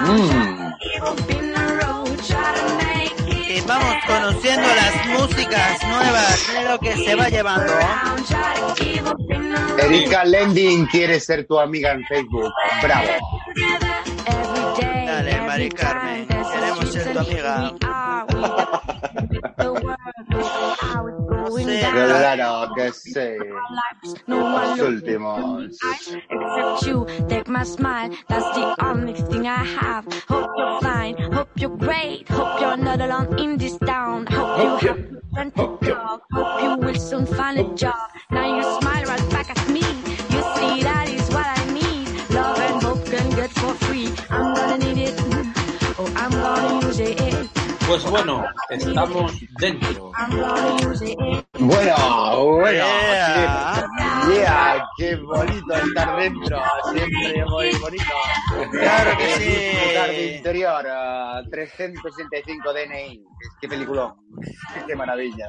Mm. Y vamos conociendo las músicas nuevas de lo que se va llevando. Erika Lending quiere ser tu amiga en Facebook. Bravo. Dale, Mari Carmen, queremos ser tu amiga. No sé, Claro que sí. Los últimos. Except you, take my smile. That's the only thing I have. Hope you're fine. Hope you're great. Hope you're not alone in this town. Hope you have a friend to talk. Hope you will soon find a job. Now you smile right back at me. You see that is what I need. Love and hope can get for free. I'm gonna need it. Oh, I'm gonna use it. Pues bueno, estamos dentro. Bueno, bueno. Yeah. Qué, bonito estar dentro. Siempre muy bonito. Claro que sí. Tarde interior, ah, 365 DNI. Qué película. Qué maravilla.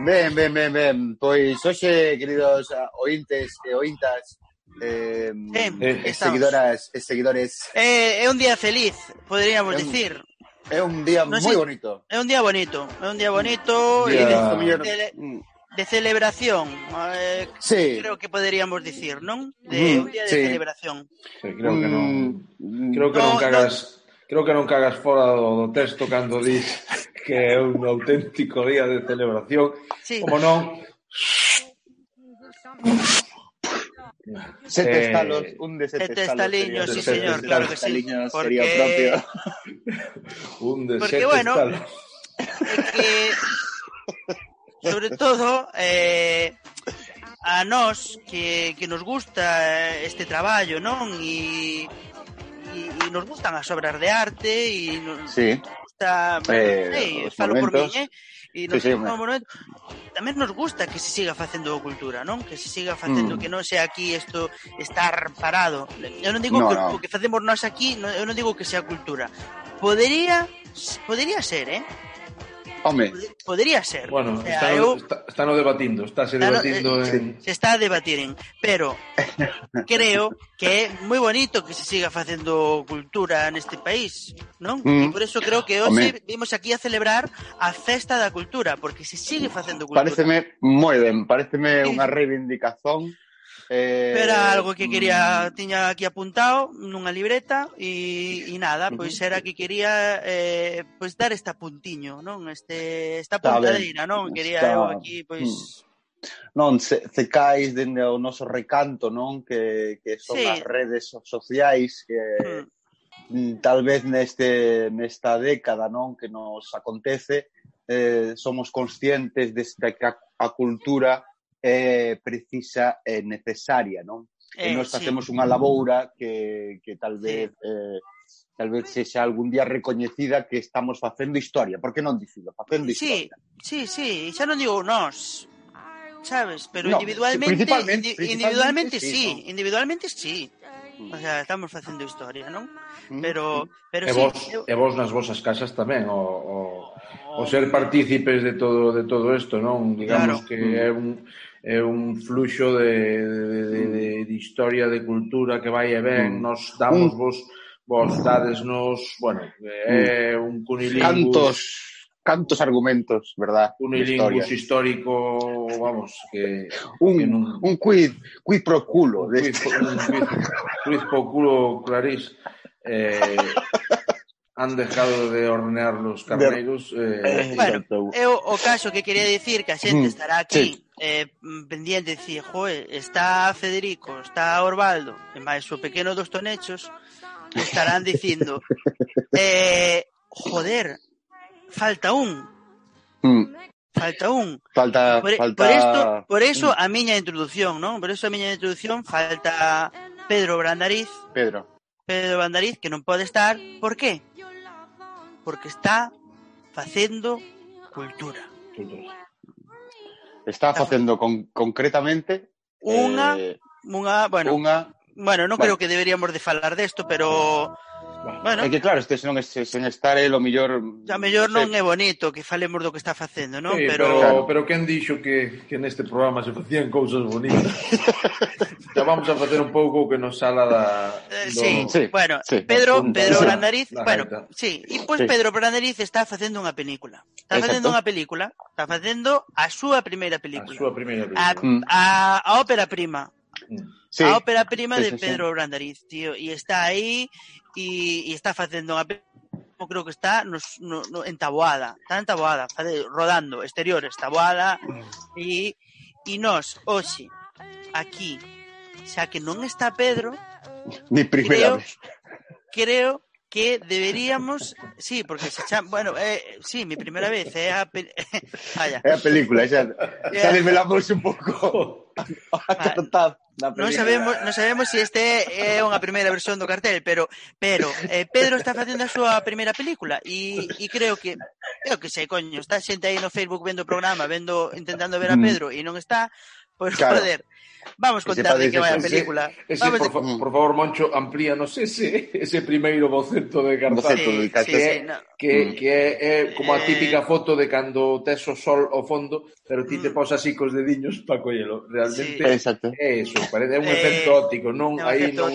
Ven, ven, ven, ven. Pues oye, queridos ah, ointes, eh, ointas, eh, eh seguidoras, eh, seguidores. Eh, es un día feliz, podríamos decir é un día No sé. bonito. É un día bonito, é un día bonito de, de, Mm. de celebración. Eh, Sí. creo que poderíamos dicir, non? De Mm, un día de sí. celebración. Sí, creo que non. Mm, Creo que No, non cagas Creo que non cagas fora do, do texto cando dis que é un auténtico día de celebración. Sí. Como non? Sete Eh, estalos, un de sete, sete estalos. estaliños, sería- sí, sete señor, claro que sí. estaliños Porque- Sería propio. Un de Porque, sete bueno, estalos. É que, sobre todo, eh, a nós que, que nos gusta este traballo, non? E, e, e nos gustan as obras de arte e nos Sí, gusta, Eh, sei, falo por min, monumentos. eh? E nos, Sí, sí, no, tamén nos gusta que se siga facendo cultura, non? Que se siga facendo, Mm. que non sea aquí isto estar parado. Eu non digo No, que no. o que facemos nós aquí, no, eu non digo que sea cultura. Podería, podería ser, eh? Home, Podería ser. Bueno, o sea, está, eu, está, está no debatindo, estáse Está no- debatindo eh, en... se está a pero creo que é moi bonito que se siga facendo cultura neste país, non? Mm. E por eso creo que hoxe Home. vimos aquí a celebrar a festa da cultura, porque se sigue facendo cultura. pareceme moi ben, pareceme unha reivindicación. Eh, era algo que quería, mm, tiña aquí apuntado nunha libreta e, e nada, pois era que quería eh, pois dar esta puntiño, non? Este, esta puntadeira, non? Quería está... eu aquí, pois... Mm. Non, se, se cais dende o noso recanto, non? Que, que son sí. as redes sociais que, hmm. mm tal vez neste nesta década non que nos acontece eh, somos conscientes desta que a, a cultura é precisa e necesaria, non? Eh, e nós facemos sí. unha laboura que, que tal vez sí. eh, tal vez sexa algún día recoñecida que estamos facendo historia, Por que non dicilo, facendo historia. Sí, sí, sí, xa non digo nós, sabes, pero no, individualmente, principalmente, indi, principalmente individualmente sí, sí no. individualmente sí. O sea, estamos facendo historia, non? Mm, pero, mm. pero e vos, sí, eu... e vos nas vosas casas tamén o, o, o ser partícipes de todo de todo isto, non? Digamos claro. que é un é un fluxo de, de, de, de, de historia, de cultura que vai e ven, mm. nos damos mm. vos vos dades nos, bueno, é mm. un cunilingus cantos cantos argumentos, verdad? Cunilingus histórico, vamos, que un, que non... un quid, quid pro culo de quid, un quid, quid pro culo clarís. Eh, han dejado de hornear los carneiros eh, bueno, eu o caso que quería dicir que a xente estará aquí sí. Eh, pendiente de decir, joe, está Federico, está Orvaldo, e máis o pequeno dos tonechos, estarán dicindo, eh, joder, falta un, Mm, falta un. Falta, Por, falta... por esto, por eso a miña introducción, ¿no? Por eso a miña introducción falta Pedro Brandariz, Pedro. Pedro Brandariz que non pode estar, por qué? Porque está facendo cultura. Está facendo con, concretamente unha eh, unha, bueno, unha Bueno, non bueno. creo que deberíamos de falar desto, pero Bueno, é que claro, este non este, sen estar el o mellor... A mellor non é bonito que falemos do que está facendo, non? Sí, pero... Pero, claro. pero quen dixo que, que neste programa se facían cousas bonitas? ya vamos a facer un pouco que nos sala da... Eh, do... Sí, sí, bueno, sí, Pedro, Pedro sí, Brandariz... La bueno, jeta. sí, e pois pues sí. Pedro Brandariz está facendo unha película. Está facendo unha película, está facendo a súa primeira película. A súa primeira película. A, mm. a, a ópera prima. Mm. Sí. A ópera prima sí, de Pedro sí. Brandariz, tío. E está aí e, e está facendo unha eu creo que está nos, no, no, en Taboada, está en Taboada, fade, rodando, exteriores, Taboada, e, e nós, hoxe, aquí, xa que non está Pedro, Ni primeira creo, vez. creo que deberíamos, sí, porque se chama, bueno, eh, sí, mi primeira vez é eh, a pe... Vaya. É a película, xa, xa desvelamos un pouco a total. Non sabemos, non sabemos se si este é unha primeira versión do cartel, pero pero eh, Pedro está facendo a súa primeira película e, e creo que creo que sei, coño, está xente aí no Facebook vendo o programa, vendo intentando ver a Pedro e non está, pois pues, claro. joder, Vamos contar de eh, que vai a película. Ese, vamos por, de... por favor, Moncho, amplíanos ese, ese primeiro boceto de cartaz. Sí, de sí, que, sí, no. que, mm. que é, é como a eh. típica foto de cando tes o sol ao fondo, pero ti te mm. pos así cos dediños para collelo. Realmente sí. Exacto. é eso, parece un eh, efecto eh, óptico. Non, no, aí non,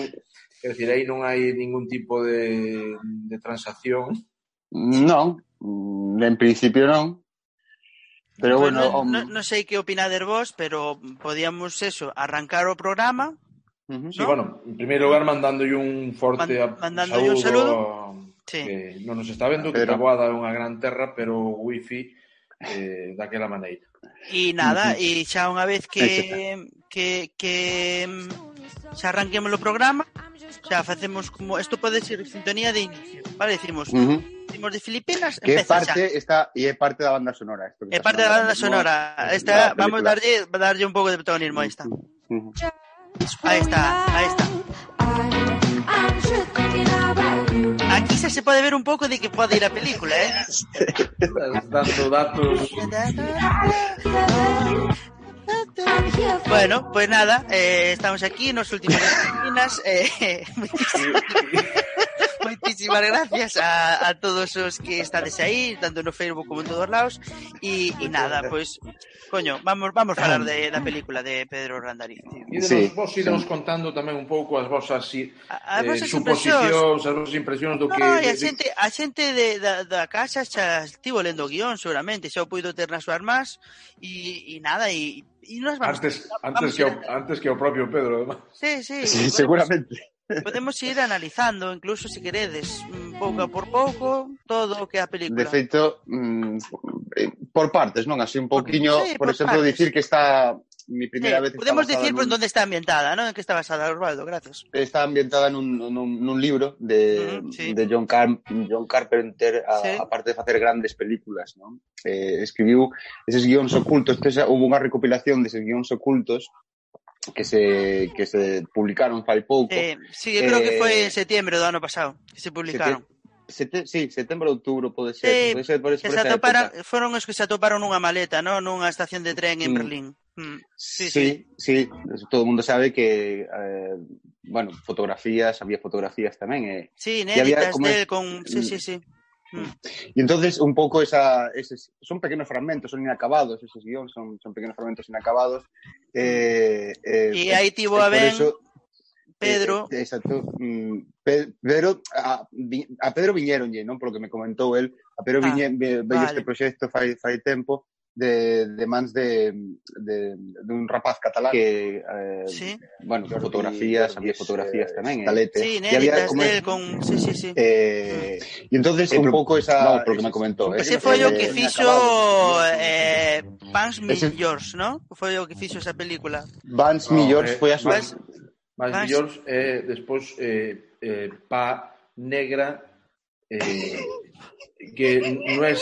quer decir, aí non hai ningún tipo de, de transacción. Non, en principio non. Pero bueno, bueno non, non sei que opinades vos, pero podíamos eso, arrancar o programa. Uh -huh. ¿no? Sí, bueno, en primeiro lugar mandándolle un forte Man, mandándolle saludo, un saludo. Sí. Que non nos está vendo, pero... que Taboada é unha gran terra, pero o wifi eh, daquela maneira. E nada, e xa unha vez que, que, que mm, xa arranquemos o programa, xa facemos como... Isto pode ser sintonía de inicio, vale? Decimos, uh -huh De Filipinas, que parte está y es parte de la banda sonora. Esto es parte de la banda sonora. Esta, vamos a darle, darle un poco de protagonismo a esta. Ahí está, ahí está. Aquí se, se puede ver un poco de que puede ir a película, ¿eh? dando datos. Bueno, pues nada, eh, estamos aquí, en las últimas esquinas. Eh, Moitísimas gracias a, a todos os que estades aí, tanto no Facebook como en todos lados. E, e nada, pois, pues, coño, vamos vamos falar de, da película de Pedro Randariz. E sí, vos iremos sí. contando tamén un pouco as vosas, si, as eh, vosas eh, suposicións, as vosas impresións do no, que... a xente, a xente de, da, da casa xa estivo lendo o guión, seguramente, xa o puido ter nas súas más, e, e nada, e, e nos vamos... Antes, vamos antes, que, o, antes que o propio Pedro, además. Sí, sí. sí seguramente. Podemos ir analizando, incluso se queredes, mm, pouco por pouco, todo o que é a película. De feito, mm, eh, por partes, non? Así un pouquiño, sí, por, por exemplo, partes. dicir que está mi primeira sí, vez Podemos dicir nun... onde está ambientada, non? En que está basada, Osvaldo, gracias. Está ambientada nun, nun, nun libro de, mm, sí. de John, Car John Carpenter, a, sí. aparte de facer grandes películas, non? Eh, escribiu eses guións ocultos, tese houve unha recopilación deses guións ocultos que se, que se publicaron fai pouco. Eh, sí, eu creo eh, que foi en eh, setembro do ano pasado que se publicaron. Sete sete, sí, setembro, outubro, pode ser. Sí, pode ser por, que por se atoparon, época. foron os que se atoparon nunha maleta, no? nunha estación de tren en mm. Berlín. Mm. Sí, sí, sí, sí, todo o mundo sabe que, eh, bueno, fotografías, había fotografías tamén. Eh. Sí, inéditas había, como... del con... Sí, sí, mm. sí. Mm. Y entonces un poco esa, eses, son pequenos fragmentos, son inacabados, esos guiones son, son pequenos fragmentos inacabados. Eh, eh, Y aí tivo eh, a por eso, Pedro, eh, exacto. mm, Pe- Pedro, a, Pedro viñeronlle, non? Polo que me comentou el, a Pedro Ah, viñe, vale. este proxecto fai, fai tempo de, de mans de, de, de un rapaz catalán que, eh, sí, bueno, Jordi- fotografías, había es, fotografías eh, tamén, talete. sí, e había como del con... Sí, sí, sí. Eh, y entonces un pouco esa vamos, por lo que me ese- comentó, eh. Ese pequenos foi o que fixo eh, Pans Ese- Millors, ¿no? Foi o que fixo esa película. Vance No, Millors eh, foi a súa Vance- Más Vas- millóns e despois eh, eh, pa negra eh, que non é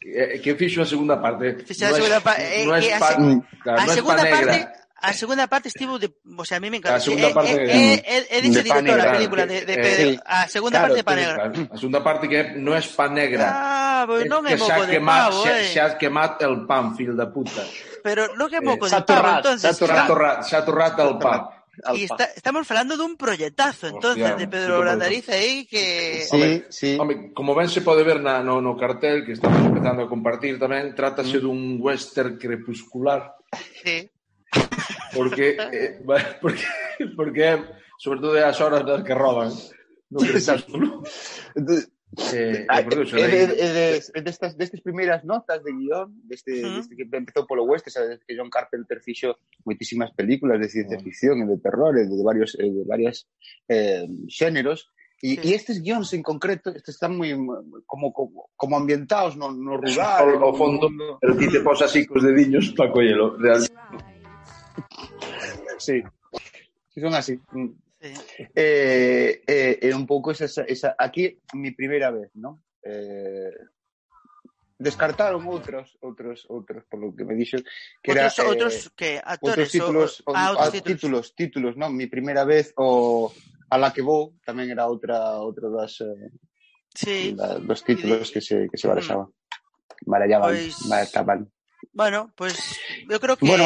eh, que fixo a segunda parte. Fixo a es- segunda pa- eh, non es que pa, se- claro, A es segunda pa negra. parte A segunda parte estivo de, o sea, a mí me encanta. A segunda Eh, parte eh, de- eh, eh, eh, dice de Pa director a Negra, película de, de eh, Pedro. sí. A segunda Claro, parte de Pa pero- Negra. Claro, A segunda parte que non é pa negra. Ah, pues non é que moco de quemat, pavo, xa, eh. xa has quemat el pan, fil de puta. Pero non é Eh, moco de Sato pavo, entonces. Rat. torrat, xa torrat el pa. Alfa. Y está, estamos falando dun prolletazo, entonces, Hostia, de Pedro Brandariz aí que... Sí, Home, sí. Home, como ben se pode ver na, no, no cartel que estamos empezando a compartir tamén, trátase dun western crepuscular Sí. porque eh, porque porque sobre todo é as horas das que roban no crepúsculo. Eh, ah, es, de, estas, de estas primeras notas de guion, de este, de este que empezó Polo West, o sea, desde que John Carpenter fichó muchísimas películas de ciencia ficción, de terror, de varios, de varios eh, eh, géneros. Y, sí. y, estos guiones en concreto estos están muy, como, como, como ambientados, no, no rural. O, fondo, no... pero te posas así cos dedillos para coñelo. Sí. sí, son así. Mm. Sí. Eh, eh, eh, un pouco esa, esa, aquí mi primeira vez, non? Eh, descartaron outros, outros, outros, por lo que me dixo, que outros, era... Outros, eh, que? Actores? Outros títulos, o, ah, outros ah, títulos. títulos, títulos, non? Mi primeira vez o a la que vou, tamén era outra, outra das... Eh, sí. Da, dos títulos que se, que se mm. barajaban. Barexaban, pois... barajaban. Bueno, pues yo creo que Bueno,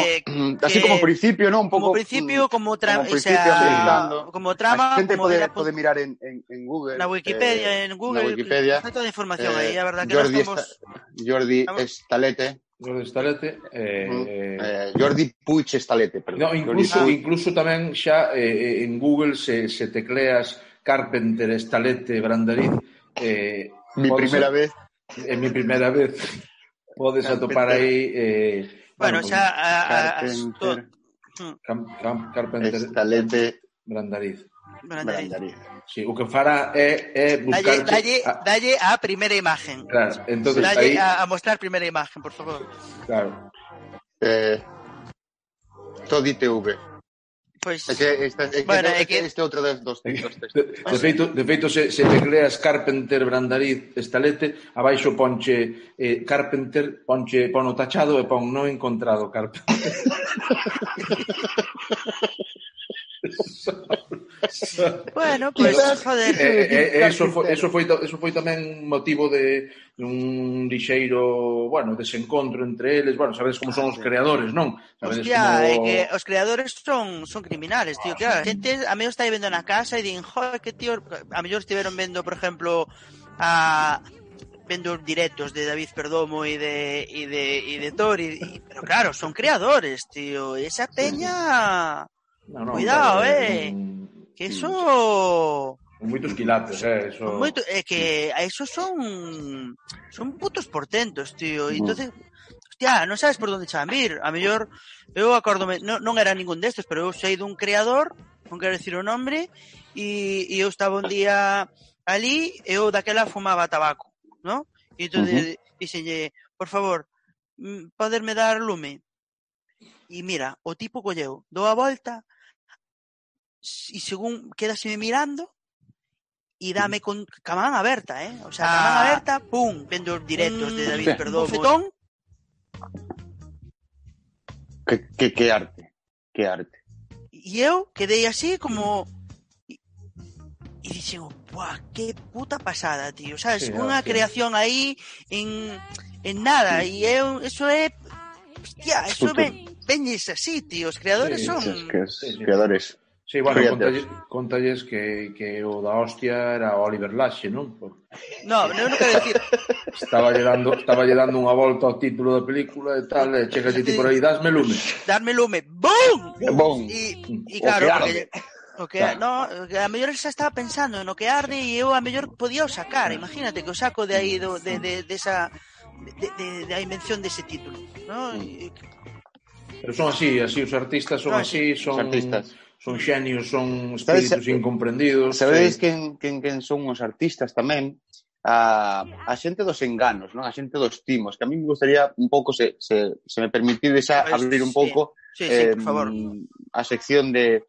así que- como principio, ¿no? Un poco como principio, como trama, como o principio, sea, ambientando. como trama, a xente como pode, era, pode mirar en, en, en Google. na Wikipedia, eh, en Google, na Wikipedia. está toda a información eh, aí, a verdad que Jordi, estamos... Esta- Jordi Estalete. Jordi Estalete, eh, Eh, Jordi Puig Estalete, perdón. No, Jordi incluso, Puig. incluso tamén xa eh, en Google se, se tecleas Carpenter, Estalete, Brandariz eh, Mi podes- primeira vez. É mi primeira vez podes atopar aí eh, Bueno, xa a, a, Carpenter, mm, Cam, Cam, Carpenter, Estalete, Brandariz Brandariz. Brandariz. sí, o que fará é, é buscar dalle, a, dalle a primeira imagen. claro, entonces aí Dalle a, a mostrar primeira imagen, por favor. claro, Eh, Todi TV. Pois... Ese, esta, esta, bueno, este, que... este outro dos, dos, dos textos. De feito, de feito se, se tecleas Carpenter Brandariz Estalete, abaixo ponche eh, Carpenter, ponche pon o tachado e pon non encontrado Carpenter. bueno, pues, Quizás, joder. Eh, eh, eh eso, foi, eso, foi, eso foi tamén motivo de un lixeiro, bueno, desencontro entre eles, bueno, sabedes como son os creadores, non? Sabedes Hostia, como... que os creadores son son criminales, tío, claro, a xente a mellor está vendo na casa e din, joder, que tío, a mellor estiveron vendo, por exemplo, a vendo directos de David Perdomo e de e de e de Tori, y, pero claro, son creadores, tío, esa peña no, no, Cuidado, claro, eh. Un, Que eso... Con moitos quilates, eh, eso... Son moito, é eh, que eso son son putos portentos, tío. E mm. entonces, hostia, non sabes por onde chan vir. A mellor, eu acórdome, non, non era ningún destes, pero eu sei dun creador, non quero decir o nombre, e, e eu estaba un día ali, eu daquela fumaba tabaco, ¿no? E entón, uh -huh. dixenlle, por favor, mm, poderme dar lume. E mira, o tipo colleu, dou a volta, y según quedaseme mirando e dame mm. con Camán aberta, eh? O sea, ah. Camán aberta, pum, vendo os directos de David sí. Perdomo. Bofetón. Que, que, que arte, que arte. E eu quedei así como... E dixen, buah, que puta pasada, tío. Sabes, sí, unha sí. creación aí en, en nada. E eu, eso é... Hostia, eso Puto. ven, veñes así, tío. Os creadores sí, son... Es que, os creadores Sí, bueno, contalles, contalles que, que o da hostia era Oliver Laxe, non? Por... No, non quero dicir. Estaba lle dando, estaba lle dando unha volta ao título da película e tal, e chega ti por aí, dasme lume. Dasme lume, ¡bum! E, e claro, o que, o que claro. no, a mellor xa estaba pensando no que arde e eu a mellor podía o sacar, imagínate que o saco de aí do, de, de, de, esa, de, de, de a invención dese título, ¿no? Mm. E, Pero son así, así os artistas son no, así, son... Os artistas son xenios, son espíritus eh, incomprendidos. Sabedes sí. quen, quen, quen son os artistas tamén? A, a xente dos enganos, non? a xente dos timos, que a mí me gustaría un pouco, se, se, se me permitides a abrir un pouco sí, sí, sí, eh, por favor. a sección de...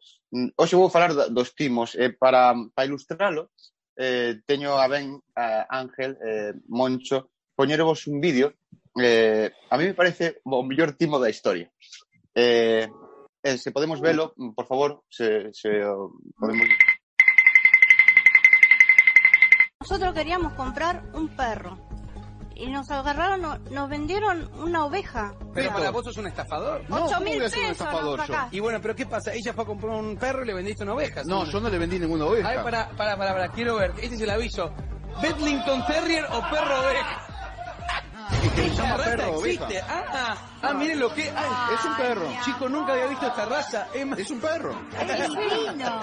Hoxe vou falar dos timos, eh, para, para ilustralo, eh, teño a ben a Ángel, eh, Moncho, poñervos un vídeo, eh, a mí me parece o mellor timo da historia. Eh, eh, se podemos velo, mm, por favor, se, se o podemos... Nosotros queríamos comprar un perro y nos agarraron, no- nos vendieron una oveja. Pero para vos sos un estafador. No, Ocho ¿cómo mil ser un pesos estafador yo? Y bueno, pero ¿qué pasa? Ella fue a comprar un perro y le vendiste una oveja. No, ¿sí? yo no le vendí ninguna A ver, oveja. para, para, para, para, quiero ver. Este es el aviso. Bedlington Terrier o perro oveja. Y que se llama perro existe. oveja. Ah, ah, ah, miren lo que. ay, Es un perro. Chico, nunca había visto esta raza. Es más- Es un perro. Es divino.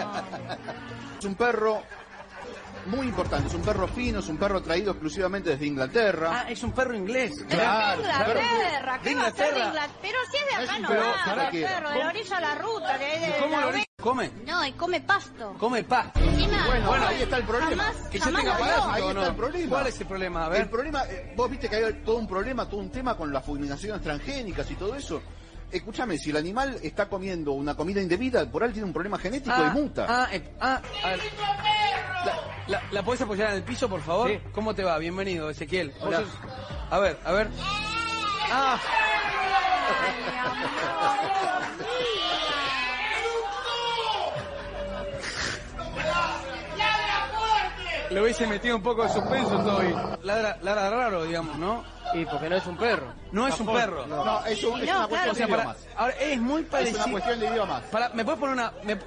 Es un perro muy importante. Es un perro fino, es un perro traído exclusivamente desde Inglaterra. Ah, es un perro inglés. Claro, Inglaterra, ¿qué va a ser de Inglaterra. Pero si es de Es acá un no perro va, el perro, de la orilla a la ruta, de, de, ¿Cómo la. Come? No, y come pasto. Come pa. Encima, Bueno, jamás- ahí está el problema. Jamás, Que yo jamás tenga lo vio. parásito ahí está no. el problema. ¿Cuál es el problema? A El ver. problema, eh, vos viste que hay todo un problema, todo un tema con las fulminaciones transgénicas y todo eso. Escúchame, si el animal está comiendo una comida indebida, por ahí tiene un problema genético y muta. Ah, eh, ah, a ver. La, la, ¿La podés apoyar en el piso, por favor? Sí. ¿Cómo te va? Bienvenido, Ezequiel. Vos Hola. sos- A ver, a ver. Ah, le hubiese metido un poco de suspenso todo y ladra, ladra raro, digamos, ¿no? Y porque no es un perro. No es un perro. No, eso es No, una cuestión O sea, de para, idiomas. ahora es muy Es parecido. una cuestión de idiomas. Para, ¿Me puedes poner una. me-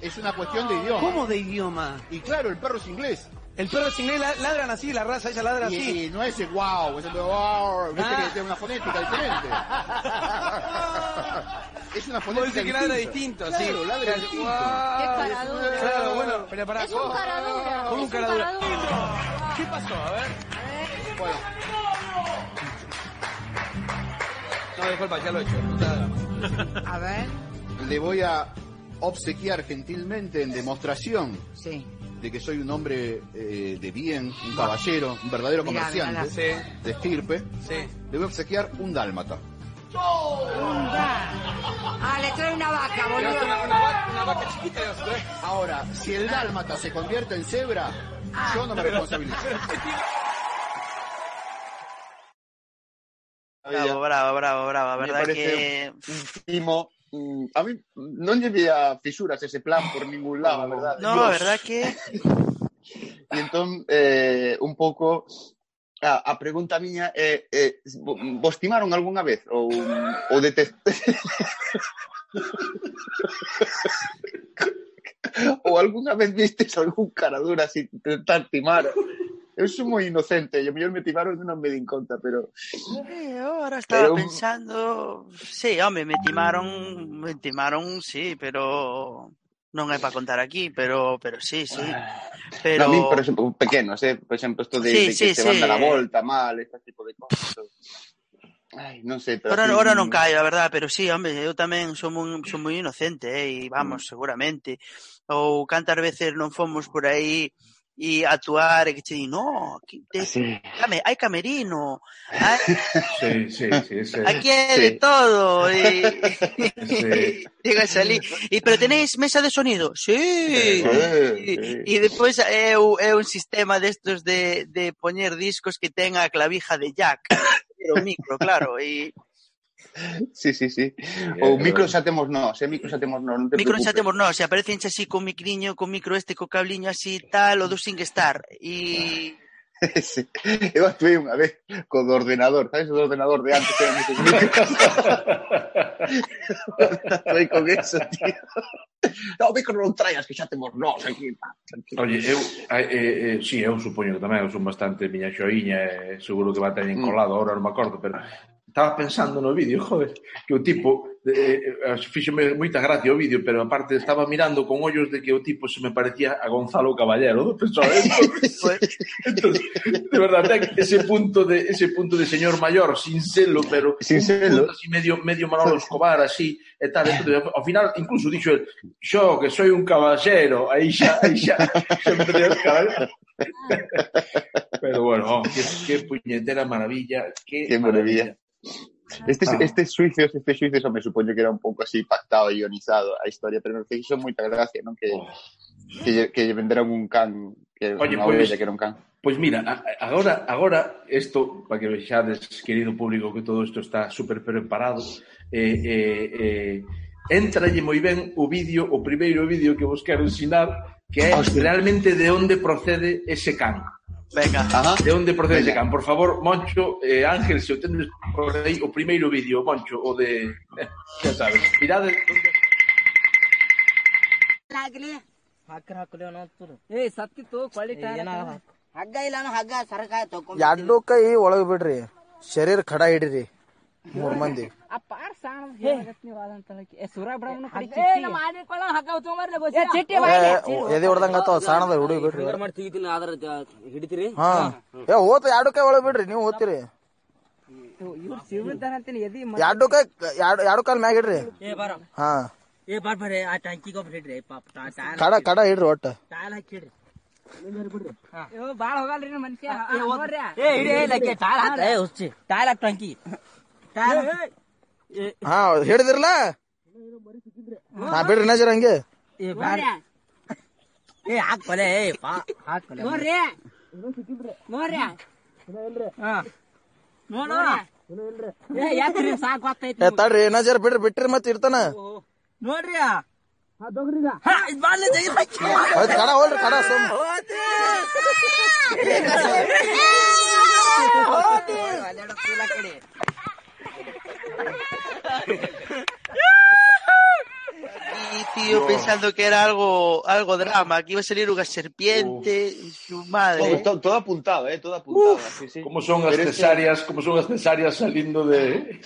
Es una cuestión de idiomas. ¿Cómo de idioma? Y claro, el perro es inglés. El perro inglés, la- ladran así, la raza, ella ladra así. Y, y no es el wow, es el wow, viste Ah. que tiene una fonética diferente. es una fonética decís que ladra distinto, sí. Claro, ladra Claro, distinto. guau. Qué caradura. Claro, bueno, pero para. Es un caradura. Con un es un caradura. ¿Qué pasó? A ver. Bueno, No, disculpa, ya lo he hecho. A ver, le voy a obsequiar gentilmente en demostración sí. De que soy un hombre eh, de bien, un caballero, un verdadero Mirá, comerciante Sí, de estirpe, sí. le voy a obsequiar un dálmata. Ah, le trae una vaca, Le vas a boludo. una, una vaca, una vaca chiquita le vas a traer. Ahora, si el dálmata se convierte en cebra, yo no me responsabilizo. Bravo, bravo, bravo, bravo. Me verdad parece que... un timo. Mm, a mí non lle vía fisuras ese plan por ningún lado, a verdade. No, a verdade que... e entón, eh, un pouco, a, a pregunta miña é, eh, eh, vos timaron algunha vez? Ou, ou detest... ou algunha vez vistes algún cara dura sin tentar timar Eu sou moi inocente, e o mellor me timaron e non me din conta, pero... Eu ahora estaba pero... pensando... Sí, home, me timaron, me timaron, sí, pero... Non é para contar aquí, pero pero sí, sí. Pero... No, a mí, por exemplo, pequenos, eh? por exemplo, isto de, sí, de que sí, se sí. van dar a volta mal, este tipo de cosas. Ai, non sei, pero... Ahora, non mm. cae, a verdade, pero sí, home, eu tamén son moi, son moi inocente, eh, e vamos, mm. seguramente. Ou cantas veces non fomos por aí y actuar, y no, te, sí. hay camerino, hay, sí, sí, aquí hay de todo, y, llega a salir, y, pero tenéis mesa de sonido, sí, y, y, después es un sistema de estos de, de poner discos que tenga clavija de jack, pero micro, claro, y Sí, sí, sí. O micro xa temos nós, eh? micro xa temos nós, non te Micro xa temos nós, se aparecen xa así con micriño, con micro este, co cabliño así tal, o do SingStar. E... Sí. Eu actuei unha vez co do ordenador, sabes o do ordenador de antes que eran esos micros? Foi con eso, tío. No, micro non traias que xa temos nós aquí. Oye, eu, eh, eh, sí, eu supoño que tamén eu son bastante miña xoiña, eh, seguro que va teñen mm. colado, ahora non me acordo, pero estaba pensando no vídeo, joder, que o tipo eh, eh, eh fíxome moita gracia o vídeo, pero aparte estaba mirando con ollos de que o tipo se me parecía a Gonzalo Caballero, do pessoal. Entonces, de verdade, ese punto de ese punto de señor maior, sin selo, pero sin selo, así medio medio Manolo Escobar así e tal, entonces, ao final incluso dixo el, "Yo que soy un caballero", aí xa aí xa, xa me caballero. pero bueno, oh, qué, qué puñetera maravilla, qué, qué maravilla. maravilla. Estes, ah. estes suicios, estes suicios, me supoño que era un pouco así pactado e ionizado a historia, pero me fixo moita gracia, non? Que, oh. que, que lle un can, que Oye, unha pues, que era un can. Pois pues mira, agora, agora isto, para que vexades, querido público, que todo isto está super preparado, eh, eh, eh, entralle moi ben o vídeo, o primeiro vídeo que vos quero ensinar, que é realmente de onde procede ese can. Venga. Ajá. De onde procede ese Veña. can? Por favor, Moncho, eh, Ángel, se o tendes por aí o primeiro vídeo, Moncho, o de... xa sabes. Mirade onde... ಹಾಕ್ಲಿ ಹಾಕ್ರಿ ಹಾಕ್ಲಿ ಅನ್ನೋದು ಏ ಸತ್ತಿತ್ತು ಕ್ವಾಲಿಟಿ ಹಗ್ಗ ಇಲ್ಲ ಅನ್ನೋ ಹಗ್ಗ ಸರಕಾಯ ತಕೊಂಡ್ ಎರಡು ಕೈ ಒಳಗ್ ಬಿಡ್ರಿ ಶರೀರ ಖಡ ಹಿಡಿರಿ ಮೂರ್ ಮಂದಿ. ಆ ಪಾರ್ ಸಾಣ ನೀವು ಅದಂತ ಹೇಳಕ್ಕೆ. ಏ ಸೂರ ಬಿಡವನು ಕಡಿ ಚಿಟ್ಟಿ. ಮಾಡಿಕೊಳ್ಳ ಹಗ್ಗ ತೊಗೊಂಬರ್ಲೆ ಚಿಟ್ಟಿ ಎದೆ ಹೊಡ್ದಂಗ ಆತಾವ ಸಾಣದ ಹುಡುಗಿ ಬಿಡ್ರಿ. ಮಾಡಿ ತೆಗಿತೀನಿ ಆದ್ರ ಹಿಡಿತೀರಿ? ಹಾ. ಏ ಓತ ಎರಡು ಕೈ ಒಳಗ್ ಬಿಡ್ರಿ ನೀವು ಓದ್ತೀರಿ. ಇವ್ರು ಅಂತೀನಿ ಎದಿ ಎರಡು ಕೈ ಎರಡು ಎರಡು ಕಾಲ್ ಮ್ಯಾಗ ಇಡ್ರಿ. ಏ ಬಾರ. ಹಾ. ಏ ಬಾರ್ ಬರ್ರಿ ಆ ಟ್ಯಾಂಕಿಗೆ ಒಬ್ರು ಹಿಡ್ರಿ ಪಾಪ ಕಡ ಕಡ ಹಿಡ್ರಿ ಒಟ್ಟ. ಹಾಕಿಡ್ರಿ ಬಾಳ ಹೋಗಲ್ರಿ ಮನುಷ್ಯ ಏ ಹಿಡಿ ಲಕ್ಕೆ ಟಾಯಲ್ ಹಾಕ. ಏ ಹುಚ್ಚಿ. ಹಾ ಹೇಳಿದಿರಲ್ಲ ಬಿಡ್ರಿ ನಜರ ಹಂಗೆ ತಡ್ರಿ ನಜರ್ ಬಿಡ್ರಿ ಬಿಟ್ರಿ ಮತ್ ಇರ್ತಾನ ನೋಡ್ರಿ ಕಡ ಹೋಲ್ರಿ ಕಡ ಸುಮ್ Y tío, pensando que era algo, algo drama, que iba a salir una serpiente y su madre. Todo, todo apuntado, ¿eh? Todo apuntado. sí, sí. Como son as Pero que- como son as cesáreas salindo de...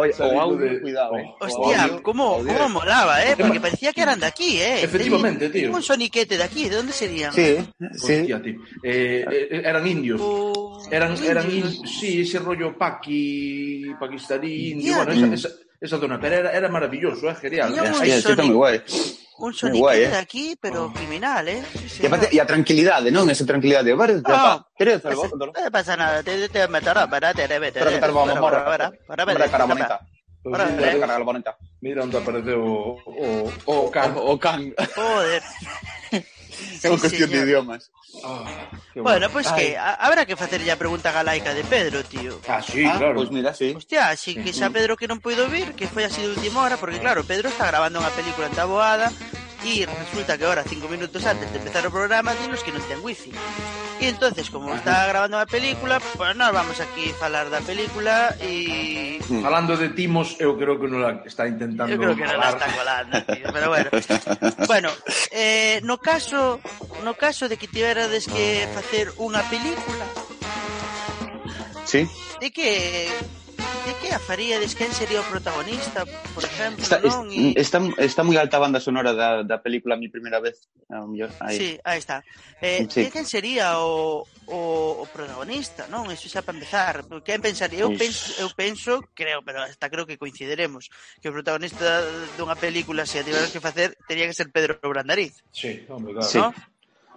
Oye, o audio, de- cuidado, ¿eh? Oh. Hostia, audio, cómo, audio. cómo molaba, ¿eh? Porque parecía que eran de aquí, ¿eh? Efectivamente, Tenía- tío. Un soniquete de aquí, ¿de dónde serían? Sí, sí. Hostia, tío. Eh, eh, eran indios. O- Eran, eran indios. in- sí, ese rollo paqui, pakistaní, indio, Ya, bueno, esa, esa, esa zona, pero era, era maravilloso, eh, genial. Eh, Sí, sí, está muy guay. Un soniquete guay, ¿eh? de aquí, pero criminal, ¿eh? Sí, sí, aparte, e a tranquilidade, non? Esa tranquilidade. Vale, Ah, Queres No no pasa nada, te, te meterá, para, te, Pero que vamos, para, morra. para, para, Para cara bonita. Para, mira. Cara la bonita. mira onde apareceu o, o, o can. O can. Joder. É unha sí, cuestión señor. de idiomas. Oh, bueno, pois pues que a, habrá que facerlle a pregunta galaica de Pedro, tío. Ah, sí, ah, claro. Pois pues mira, sí. Hostia, así que xa Pedro que non puido vir, que foi así de última hora, porque claro, Pedro está grabando unha película en Taboada, y resulta que ahora cinco minutos antes de empezar o programa dinos que non ten wifi. E entonces como está grabando a película pues nós vamos aquí falar da película e... Falando de timos eu creo que non la está intentando eu creo que non la está colando tío, pero bueno. Bueno, eh, no caso no caso de que tiverades que facer unha película. Sí. De que De que a faríades? Quen sería o protagonista, por exemplo, está, non? E... Está, está moi alta a banda sonora da, da película Mi primeira vez, a mellor. Aí. Sí, aí está. Eh, sí. De quen sería o, o, o protagonista, non? Eso xa para empezar. Quen pensaría? Eu pois- penso, eu penso, creo, pero hasta creo que coincidiremos, que o protagonista dunha película, se a tiveras que facer, tería que ser Pedro Brandariz. Sí, hombre, claro. Sí. ¿no?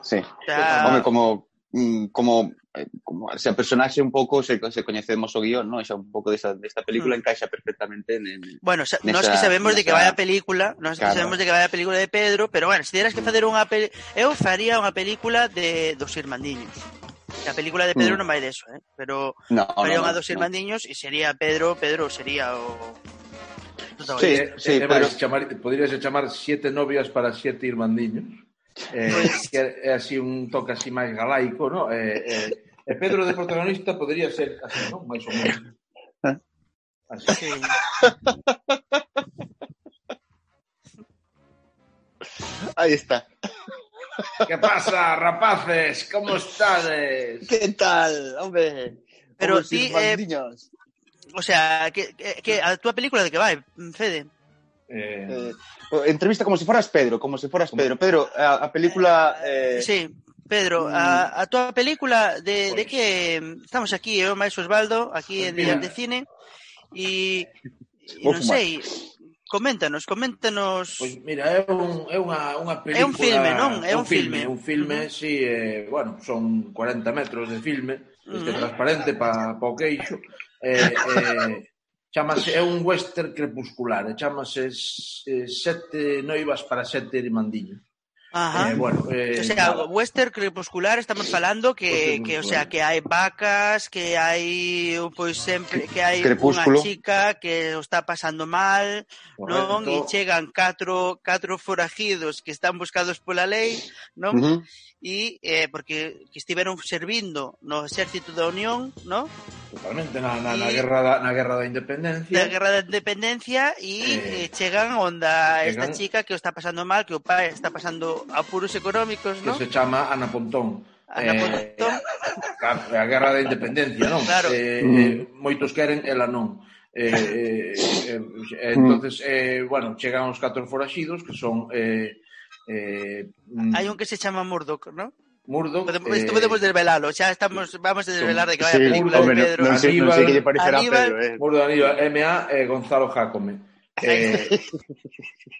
Sí. O sea... Hombre, como, mm, como Eh, como ese personaxe un pouco se, se coñecemos o guión, ¿no? Xa un pouco desta, desta película mm. encaixa perfectamente en, en Bueno, xa, nesa, nós que sabemos nesa... de que vai a película, nós claro. que sabemos de que vai a película de Pedro, pero bueno, se tiveras que facer unha peli... eu faría unha película de dos irmandiños. A película de Pedro mm. non vai deso, eh? pero no, faría no, unha no, dos irmandiños e no. sería Pedro, Pedro sería o Sí, sí, sí, pero... chamar, podrías chamar sete novias para sete irmandiños. Eh, Pues- que é así un toque así máis galaico, ¿no? Eh, eh, e Pedro de protagonista podría ser así, ¿no? Máis ou menos. Así. Sí. Aí está. Que pasa, rapaces? Como estades? Que tal, hombre? Pero ti, os eh. O sea, que, que, que a túa película de que vai, Fede? Eh... eh entrevista como se si foras Pedro, como se si foras Pedro. Pedro, a, a película... Eh... eh sí, Pedro, a, mm. a tua película de, pues... de que mm, estamos aquí, eh, eu Maestro Osvaldo, aquí en Diante Cine, e, e non sei, coméntanos, coméntanos... Pois pues mira, é, un, é unha, unha película... É un filme, non? É un, un filme. filme. Un filme, uh sí, eh, bueno, son 40 metros de filme, este uh transparente para pa o queixo, eh, eh, Chámase, é un western crepuscular, e chámase eh, Sete noivas para sete irmandiños. Ajá. Eh, bueno, eh, o sea, nada. western crepuscular estamos falando que, que o sea, que hai vacas, que hai pois sempre que hai Crepúsculo. unha chica que o está pasando mal, Correcto. non? E chegan catro catro forajidos que están buscados pola lei, non? Uh -huh e eh, porque que estiveron servindo no exército da Unión, ¿no? Totalmente na, na, na guerra da, na guerra da independencia. Na guerra da independencia e eh, eh, chegan onda chegan... esta chica que o está pasando mal, que o pai está pasando apuros económicos, ¿no? Que se chama Ana Pontón. Ana eh, Pontón. A, a guerra da independencia, non? Claro. Eh, eh mm. eh, moitos queren, ela non. Eh, eh, eh, eh, entonces, eh, bueno, chegan os catro foraxidos que son eh, Eh, Hai un que se chama Murdoch, ¿no? Murdoch. Podemos, eh... podemos desvelalo, xa estamos, vamos a desvelar de que vaya sí, película hombre, de Pedro. Non, non sei, non sei que lle parecerá Aníbal, Pedro. Eh. Murdoch, Aníbal, M.A. Eh, Gonzalo Jacome. Eh,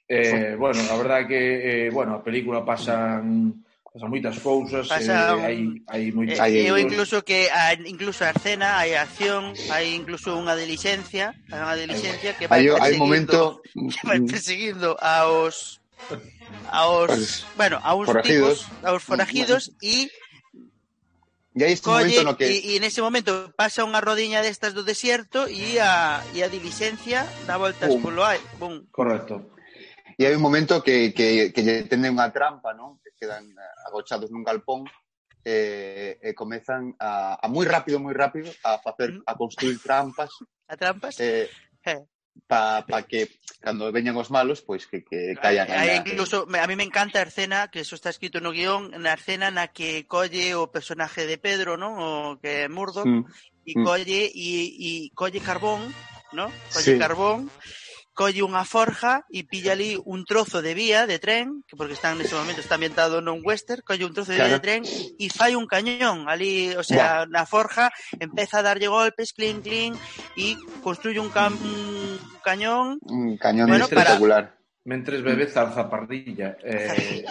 eh, bueno, a verdade que, eh, bueno, a película pasan pasan moitas cousas, eh, Pasa, eh, hai, hai moitas... Eh, eu incluso que, a, incluso a escena, hai acción, hai incluso unha delixencia, hai unha delixencia que vai hai, hai momento... que vai perseguindo aos aos, bueno, aos forajidos. tipos, aos forajidos e E aí este colle, momento no que... E, e nese momento pasa unha rodiña destas do desierto e a, e a diligencia dá voltas Bum. polo ai. Bum. Correcto. E hai un momento que, que, que lle tenden unha trampa, non? Que quedan agochados nun galpón e, eh, e comezan a, a moi rápido, moi rápido a facer mm. a construir trampas. A trampas? Eh, eh pa, pa que cando veñan os malos, pois que, que callan. Hai, incluso, a mí me encanta a escena, que eso está escrito no guión, na escena na que colle o personaje de Pedro, non? O que é Murdoch, mm. e mm. colle, e, e colle carbón, ¿no? Colle sí. carbón colle unha forja e pilla ali un trozo de vía de tren, que porque está nese momento está ambientado nun western, colle un trozo de vía Claro. de tren e fai un cañón ali, o sea, na forja empeza a darlle golpes, clink, clink, e construye un, un cañón Un cañón Bueno, para- espectacular. Mentres bebe zarzapardilla. Eh, eh,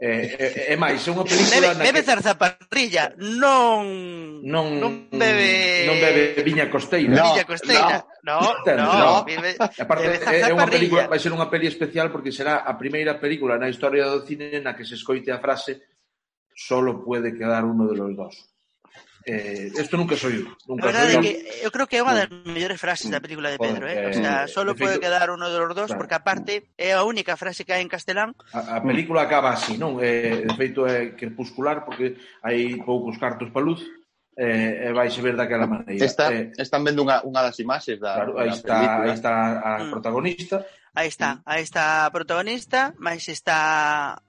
eh, eh, é máis, é unha película... Bebe, na bebe que... zarzapardilla, non... Non, non bebe... Non bebe viña costeira. No, viña costeira, no, no, no, no. Bebe, Aparte, bebe eh, é unha película, vai ser unha peli especial porque será a primeira película na historia do cine na que se escoite a frase solo puede quedar uno de los dos. Eh, esto nunca soy eu. Nunca a verdade soy que eu creo que é unha das mellores mm. frases da película de Pedro, ¿eh? eh? O sea, solo pode quedar uno los dos claro. porque aparte é a única frase que hai en castelán. A, a película acaba así, non? Eh, de feito é crepuscular porque hai poucos cartos para luz eh, e vaise ver daquela maneira. Está, eh, están vendo unha, unha das imaxes da, claro, aí da está, película. Aí está a mm. protagonista. Aí está, mm. aí está a protagonista, máis está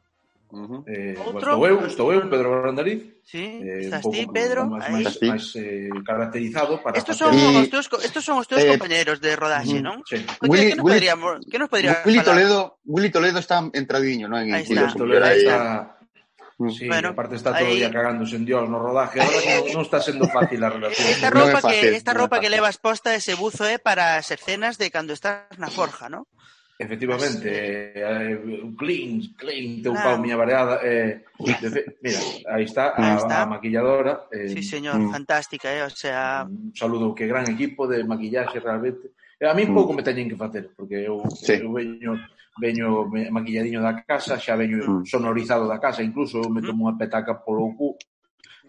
Uh -huh. eh, Outro, estou eu, estou eu, Pedro Brandariz sí, eh, estás ti, Pedro máis, máis, máis eh, caracterizado para estos son, y... os teus, estos son os teus eh, compañeros de rodaxe, non? Sí. Willy, que, nos Willy, podríamos, que nos podría Willy Toledo, Willy Toledo está entradiño, non? En aí está. Willy Toledo está, Sí, bueno, aparte está todo ahí... día cagándose en Dios no rodaje, ahora non, non está sendo fácil a relación. Esta ropa, no fácil, que, esta no ropa que levas posta ese buzo é eh, para as escenas de cando estás na forja, non? Efectivamente, eh, clean, clean, teu claro. pau, miña variada. Eh, de fe, mira, aí está, a, está. a maquilladora. Eh, sí, señor, mm, fantástica, eh, o sea... Un saludo, que gran equipo de maquillaxe realmente. Eh, a mí mm. pouco me teñen que facer, porque eu, sí. eu veño, veño maquilladiño da casa, xa veño mm. sonorizado da casa, incluso eu me mm. tomo unha petaca polo cu,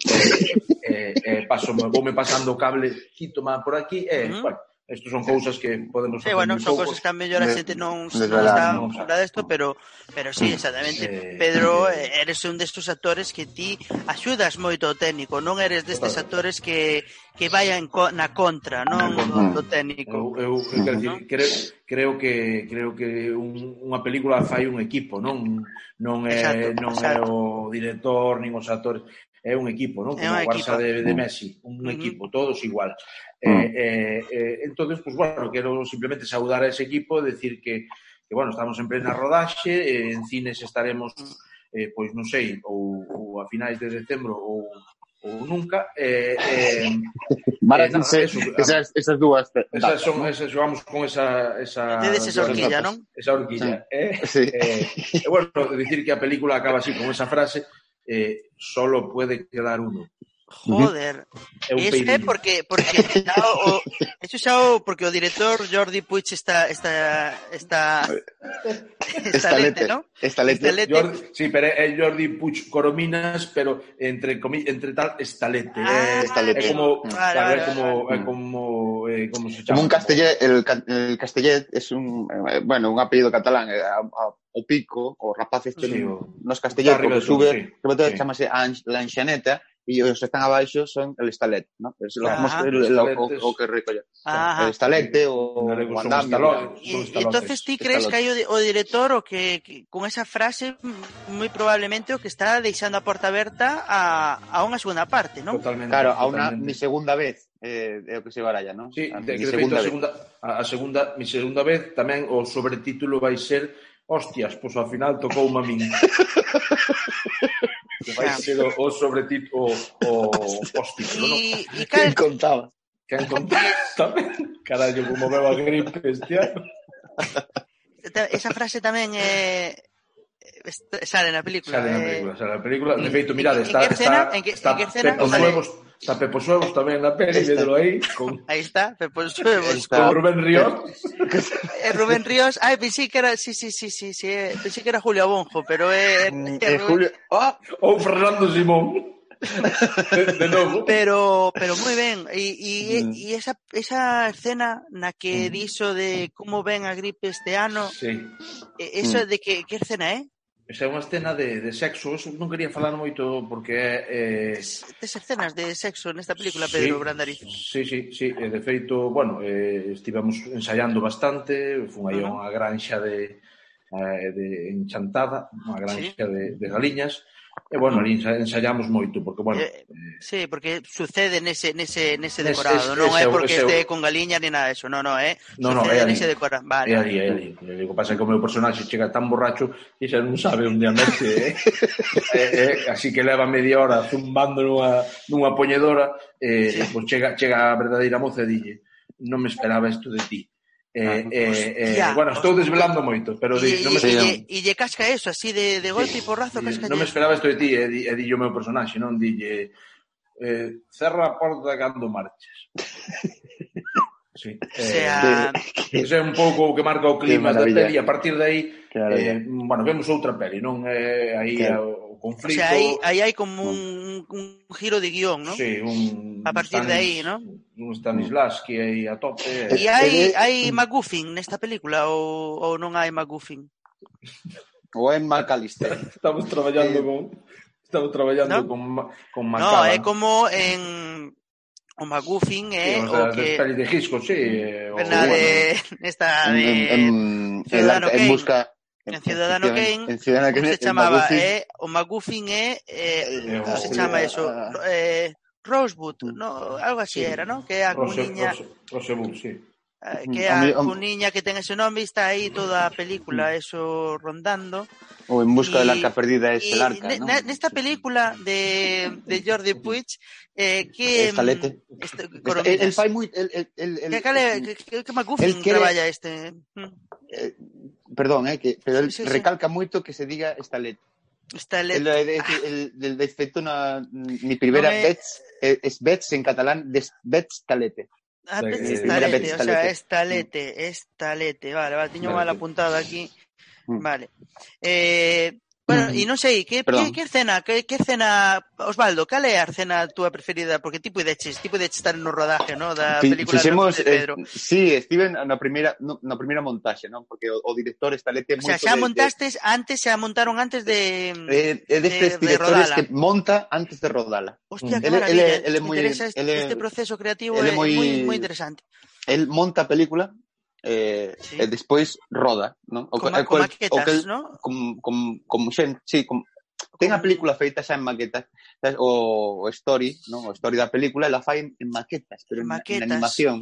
eh, eh, eh, paso, voume pasando o cable, quito má por aquí, e, eh, mm. bueno, Isto son cousas que podemos facer. Sí, bueno, son cousas que a mellor a xente non, de, non está acostumbrada a isto, pero pero sí, exactamente. Eh, Pedro, eh, eh, eres un destes actores que ti axudas moito ao técnico, non eres destes actores que que vayan co, na contra, non do, do técnico. Eu, eu, eu quero dicir, creo, creo que creo que un, unha película fai un equipo, non non é exacto, non exacto. é o director nin os actores é un equipo, non? Como o Barça de, de mm. Messi, un uh -huh. equipo, todos igual. Uh -huh. eh, eh, entonces, pues bueno, quero simplemente saudar a ese equipo, decir que, que bueno, estamos en plena rodaxe, eh, en cines estaremos, eh, pois non sei, ou, ou a finais de decembro ou, ou nunca. Eh, eh, Maracanse, eh, eso, esas, esas dúas. Esas son, esas, jogamos con esa... esa Tedes esa horquilla, non? Esa horquilla, sí. eh? Sí. Eh, eh, bueno, decir que a película acaba así, con esa frase, eh, solo puede quedar uno. Joder, ese porque porque xa o, eso xa o, porque o director Jordi Puig está está está está lete, ¿no? Está lete. lete. Jordi, sí, pero é Jordi Puig Corominas, pero entre entre tal está lete. Ah, eh, está lete. É como vale, vale, como vale. como eh, como se chama. Como un castellet, el, el castellet é un eh, bueno, un apellido catalán, a, a, o pico, o rapaz este sí. nos castellet, que sube, sí. que sí. chamase Lanxaneta, e os que están abaixo son el estalet, ¿no? Es lo, ah, el, el, o, o que recolle. Ah, el estalete o o andamio. Y, entonces ti crees que hai o, o director o que, que con esa frase moi probablemente o que está deixando a porta aberta a, a unha segunda parte, ¿no? Totalmente. Claro, a unha mi segunda vez eh, é o que se baralla, ¿no? Sí, a, de, mi segunda, feito, a segunda a segunda mi segunda vez tamén o sobretítulo vai ser Hostias, pois ao final tocou a min. vai ser o, o sobretito, o, o, os non? E cal... Contaba? Quen contaba tamén? Carallo, como veo a gripe este ano. Esa frase tamén é, sale na película. Sale na eh. película, eh... sale na película. De feito, mirade, está, escena, está, en que, está, en que escena, Pepos sale... Suevos, está Pepo Suevos tamén na peli, vedelo aí. Con... Aí está, Pepo Suevos. Está. Con Rubén Ríos. eh, Rubén Ríos, ai, pensei que era, sí, sí, sí, sí, sí, eh, pensei que era Julio Bonjo, pero é... Eh, eh, mm, eh, eh Julio... Oh! Ou Fernando Simón. de, de novo. Pero pero moi ben e e mm. e esa esa escena na que mm. dixo de como ven a gripe este ano. Sí. Eso mm. de que que escena é? Eh? Esa é unha escena de, de sexo, eso non quería falar moito porque é... Eh... Tes escenas de sexo nesta película, sí, Pedro Brandariz. Sí, sí, sí, e de feito, bueno, eh, estivemos ensaiando bastante, fun aí a uh -huh. unha granxa de, eh, de enchantada, unha granxa ¿Sí? de, de galiñas, E, bueno, ali ensayamos moito, porque, bueno... Eh, eh, sí, porque sucede nese, nese, nese decorado, non é porque ese, este con galiña ni nada eso, non, non, é... No, no, é ali, nese decorado, vale. É ali, é ali. E, o pasa que o meu personaxe chega tan borracho e xa non sabe onde andarse, eh? eh, eh? Así que leva media hora zumbando nunha, nunha poñedora eh, sí. pues pois chega, chega a verdadeira moza e dille non me esperaba isto de ti Eh, ah, eh, eh, hostia, eh, bueno, estou desvelando moito, pero di, non me esperaba. E lle casca eso, así de, de golpe e sí, porrazo, casca Non me esperaba isto de ti, e di, eh, e o meu personaxe, non? Dille, eh, cerra a porta cando marches. Sí. Eh, o sea... Eh, é un pouco o que marca o clima da peli. A partir de aí, claro, eh, bueno, vemos outra peli, non? Eh, aí claro. o, conflito... O sea, aí, aí hai como un, un, un giro de guión, ¿no? Sí, un... A partir Stanis, de aí, ¿no? Un Stanislavski aí a tope... E hai, hai McGuffin nesta película ou, ou non hai McGuffin? O en McAllister? Estamos traballando con... Estamos traballando ¿No? con, con Macala. No, é como en... O McGuffin é sí, o, o que... Pelis de Hitchcock, sí. Na de... Nesta de... En, en, en, en busca... En Ciudadano Kane, en Ciudadano Kane se chamaba, McGuffin, eh, o McGuffin é, eh, eh como se chama eso? Eh, Rosewood, no, algo así sí. era, ¿no? Que é a cuniña... Rosewood, sí. Eh, mm, que a, a cuniña que ten ese nome está aí toda a película eso rondando. O En busca y, de la arca perdida es el arca, ¿no? Nesta película de, de Jordi Puig eh, que... Eh, Estalete. Mm, este, el fai muy. El, el, el, que, que, que, que McGuffin traballa este... Mm. Eh, perdón, eh, que, pero sí, sí, recalca sí. moito que se diga esta letra. Está el, el, el, el defecto na, mi primeira no me... bets, es bets en catalán, des, bets talete. Ah, bets eh, talete, o sea, es talete, es. Vale, vale, tiño vale. mal apuntado aquí. Mm. Vale. Eh, Bueno, e non sei, que, Perdón. que, que escena, que, que escena, Osvaldo, cal é a escena túa preferida? Porque ti pudeches, ti de estar no rodaje, no, da película fixemos, de eh, Pedro. Eh, sí, estive na primeira, no, na primeira montaxe, non? Porque o, o director estalete moito... O sea, xa de, montastes de, antes, xa montaron antes de... Eh, é destes de, de directores de que monta antes de rodala. Hostia, mm. que maravilla. Ele, ele, ele, ele, este, ele, este proceso creativo é moi, moi interesante. El monta a película eh, sí. e despois roda, non? O, con, ma, con maquetas, non? Con, con, con xente, sí, con, ten a película feita xa en maquetas, sabes? o, o story, non? O story da película ela fai en, en maquetas, pero en, maquetas. en animación.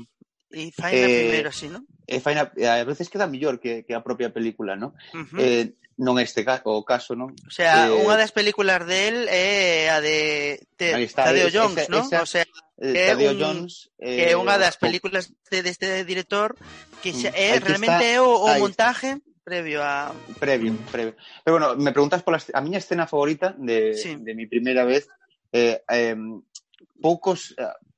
E faina eh, primeiro así, non? E eh, faina, eh, a veces queda mellor que, que a propia película, non? Uh -huh. eh, non este ca o caso, non? O sea, eh, unha das películas del é a de, eh, de está, Tadeo Jones, ¿no? non? Esa, o sea, que Tadeo un, Jones eh, que é unha das películas de deste de director que mm, xa, é realmente está, é o, o montaje está. previo a previo, previo. Pero bueno, me preguntas pola a miña escena favorita de sí. de mi primeira vez eh, eh poucos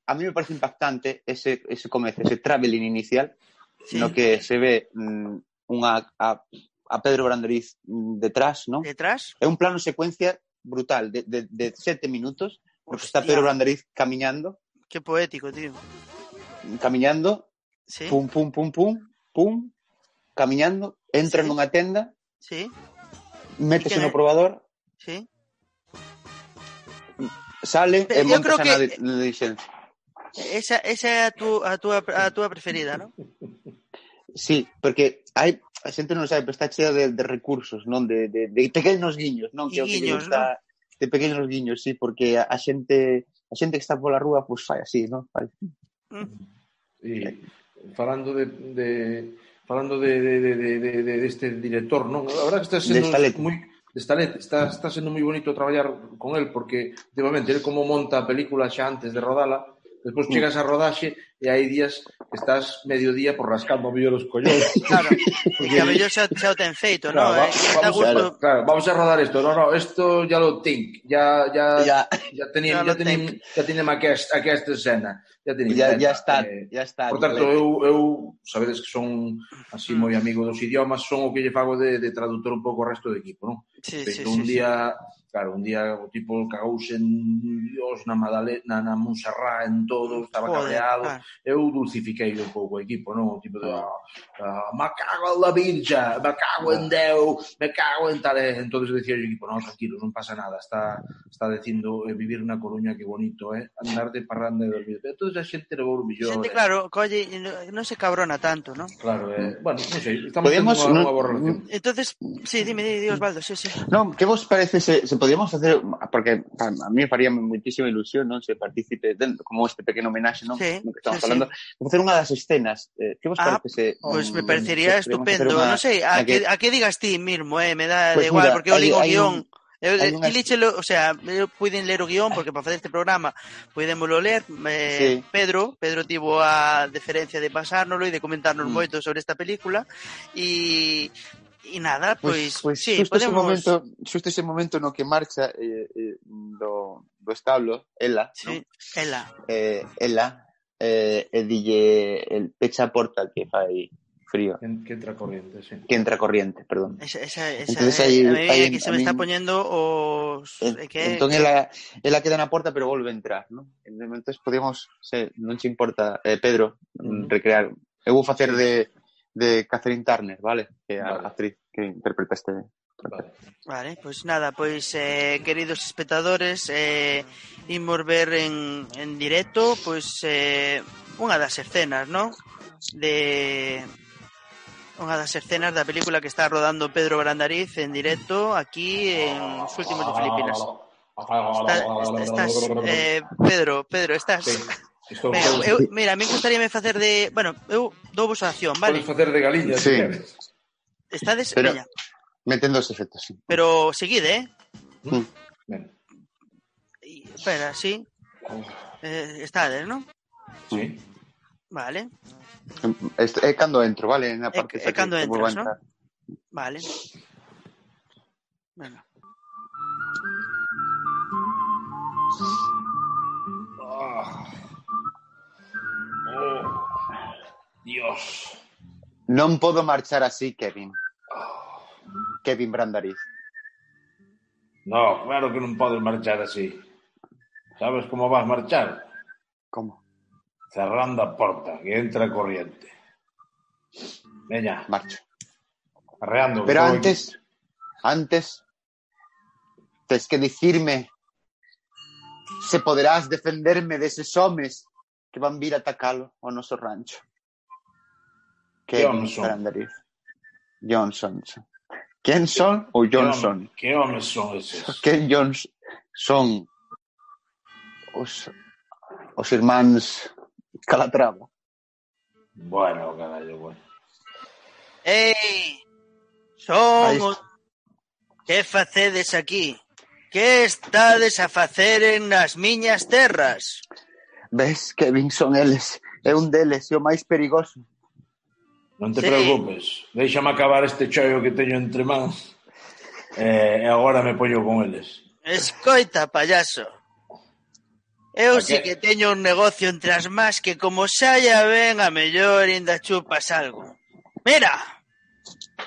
a mí me parece impactante ese, ese comezo, ese traveling inicial, sí. no que se ve mm, unha, a, a Pedro Brandoriz mm, detrás, ¿no? Detrás. É un plano secuencia brutal, de, de, de sete minutos, porque Hostia. está Pedro Brandoriz camiñando. Qué poético, tío. Camiñando, ¿Sí? pum, pum, pum, pum, pum, camiñando, entra ¿Sí? nunha tenda, sí. métese no probador, sí. sale Pero e monta a que... licencia. Esa, esa é a, tu, a, túa, a túa preferida, non? Sí, porque hai a xente non sabe, pero está chea de, de recursos, non? De, de, de pequenos guiños, non? Que guiños, que está, non? De pequenos guiños, sí, porque a, a xente a xente que está pola rúa, pois fai así, non? Fai. Mm. E falando de, de falando de, de, de, de, de, de deste director, non? A verdade que está sendo moi está, está, está sendo moi bonito traballar con el porque, últimamente, el como monta a película xa antes de rodala, Despois mm. chegas a rodaxe e hai días que estás mediodía por rascando mellor os collóns. Claro, e que a mellor xa, xa o ten feito, claro, no? Va, eh? vamos, gusto... claro, claro, vamos a rodar isto. No, no, isto ya lo tenc. Ya, ya, ya, ya tenim, ya, ya tenim, ya tenim aquest, aquesta escena. Ya tenim. Ya, ya está, eh, ya está. Por tanto, eu, eu sabedes que son así moi mm. amigo dos idiomas, son o que lle fago de, de traductor un pouco o resto do equipo, non? Sí, Feito sí, un sí, día sí Claro, un día o tipo cagouse en Dios, na Madalena, na Monserrá, en todo, estaba Joder, cabreado. Claro. Eu dulcifiquei un pouco o equipo, non? O tipo de, ah, ah, me cago en la virxa, me cago en Deu, me cago en tal. Eh. Entonces decía o equipo, non, tranquilo, non pasa nada, está, está dicindo eh, vivir na Coruña, que bonito, eh? Andar de parranda e dormir. Entón, a xente levou millón. Xente, eh? claro, colle, non se cabrona tanto, non? Claro, eh, bueno, non sei, estamos Podemos, tendo unha, no, unha boa relación. Entonces, sí, dime, dime, Osvaldo, sí, sí. Non, que vos parece se, se podíamos facer, porque a mí faría moitísima ilusión, non, se participe dentro, como este pequeno homenaxe, non, sí, que estamos sí. falando, facer unha das escenas, eh, que vos ah, parece se... Pois pues mm, me parecería se estupendo, una, non sei, a, que, que, a que digas ti mismo, eh, me dá pues igual, mira, porque eu ligo guión, un... Eu, eh, unha... Líchelo, o sea, eh, eu puiden ler o guión porque para facer este programa podémoslo ler eh, sí. Pedro, Pedro tivo a deferencia de pasárnoslo e de comentarnos mm. moito sobre esta película. E e nada, pois, Pois, pois sí, xusto ese podemos momento, xusto ese momento no que marcha eh, eh, do, do establo, ela, Sí, ela. eh, ela, eh, e dille el pecha a porta que fai frío, Que, que entra corriente, sí. que entra corriente, perdón. Esa, esa, esa Entonces aí- a mí aí é que se me está poñendo os En- é que entón ela, ela queda na porta pero volve a entrar, ¿no? Entonces podemos, se, non che importa, eh, Pedro, mm, recrear. Eu vou facer de, de Catherine Turner, vale? Que é a vale. actriz que interpreta este Vale. vale, pois nada, pois eh, queridos espectadores, eh, imos ver en, en directo pois eh, unha das escenas, non? De unha das escenas da película que está rodando Pedro Brandariz en directo aquí en os últimos de Filipinas. Estás, estás eh, Pedro, Pedro, estás. Sí. Son, eu, mira, a mí gustaríame facer de... Bueno, eu dou vos a acción, vale? Podes facer de galiña. Sí. Estades... Pero, veña. metendo os efectos, sí. Pero seguide, eh? Mm. Ben. Espera, sí. Eh, estades, non? Sí. Vale. É cando entro, vale? Na parte é, é cando entras, non? Vale. Bueno. Sí. Dios. Non podo marchar así, Kevin. Kevin Brandariz. No, claro que non podes marchar así. Sabes como vas marchar? Como? Cerrando a porta, que entra corriente. Veña, Marcho. arreando. Pero estou aquí. antes, antes, tes que dicirme se poderás defenderme deses homes que van vir a atacalo ao noso rancho. ¿Qué Johnson. Johnson. ¿Kenson o Johnson? ¿Qué Johnson es ¿Qué Johnson? Os, os hermanos Calatrava. Bueno, carallo, bueno. ¡Ey! Somos... Que facedes aquí? Que estades a en las miñas terras? Ves, Kevinson, eles, é un deles e o máis perigoso. Non te sí. preocupes, déixame acabar este choio que teño entre mans eh, e agora me poño con eles. Escoita, payaso. Eu si que teño un negocio entre as más que como saia ben a mellor inda chupas algo. Mira,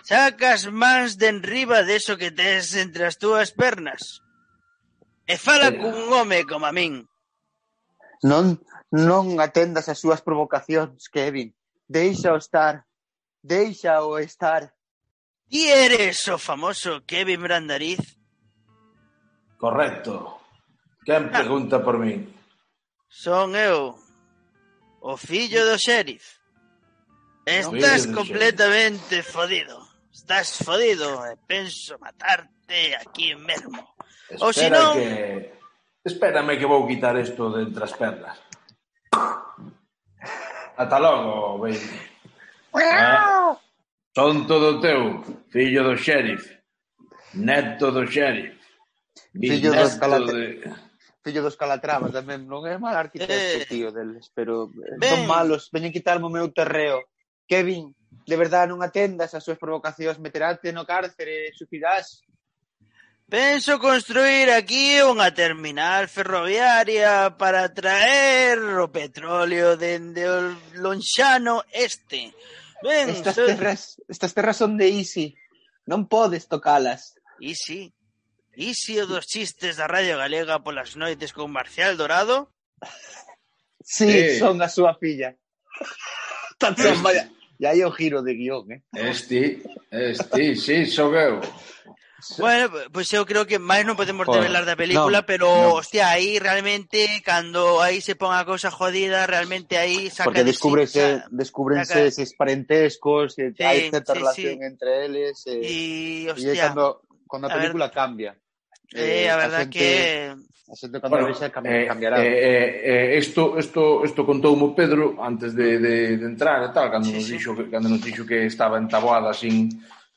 sacas mans de enriba deso que tes entre as túas pernas e fala Mira. cun home como a min. Non, non atendas as súas provocacións, Kevin. Deixa estar. Déixao estar. Ti eres o famoso Kevin Brandariz? Correcto. Quen pregunta por min? Son eu, o fillo do xerif. Estás no, completamente xerif. fodido. Estás fodido e penso matarte aquí mesmo. Espera o senón... que... Espérame que vou quitar isto de entre as pernas. Ata logo, baby. Ah, tonto do teu, fillo do xerif, neto do xerif, fillo dos, escalate. de... fillo dos Calatrava tamén, non é mal arquitecto, eh, tío, deles, pero eh, ben. son malos, veñen quitarme o meu terreo. Kevin, de verdade non atendas as súas provocacións, meterate no cárcere, suicidás. Penso construir aquí unha terminal ferroviaria para traer o petróleo dende o lonxano este Ben, estas, sei. terras, estas terras son de Easy. Non podes tocalas. Easy? Easy o dos chistes da Radio Galega polas noites con Marcial Dorado? Sí, sí. son a súa filla. Tachón, vaya. E aí o giro de guión, eh? Este, este, sí, son eu. Bueno, pois pues eu creo que máis non podemos Joder, develar da película, no, pero no. hostia, aí realmente cando aí se pon a cousa jodida, realmente aí saca Porque descúbrese, de sí, descúbrense saca... eses parentescos, que sí, hai certa sí, relación sí. entre eles e, y, hostia, y cando cando a, a película ver... cambia. Eh, eh, a verdad xente, que a xente cando bueno, vexa cambiará. Eh, cambiará. Eh, eh, eh isto isto isto contoumo Pedro antes de, de, de entrar e tal, cando sí, nos sí. dixo cando nos dixo que estaba entaboada sin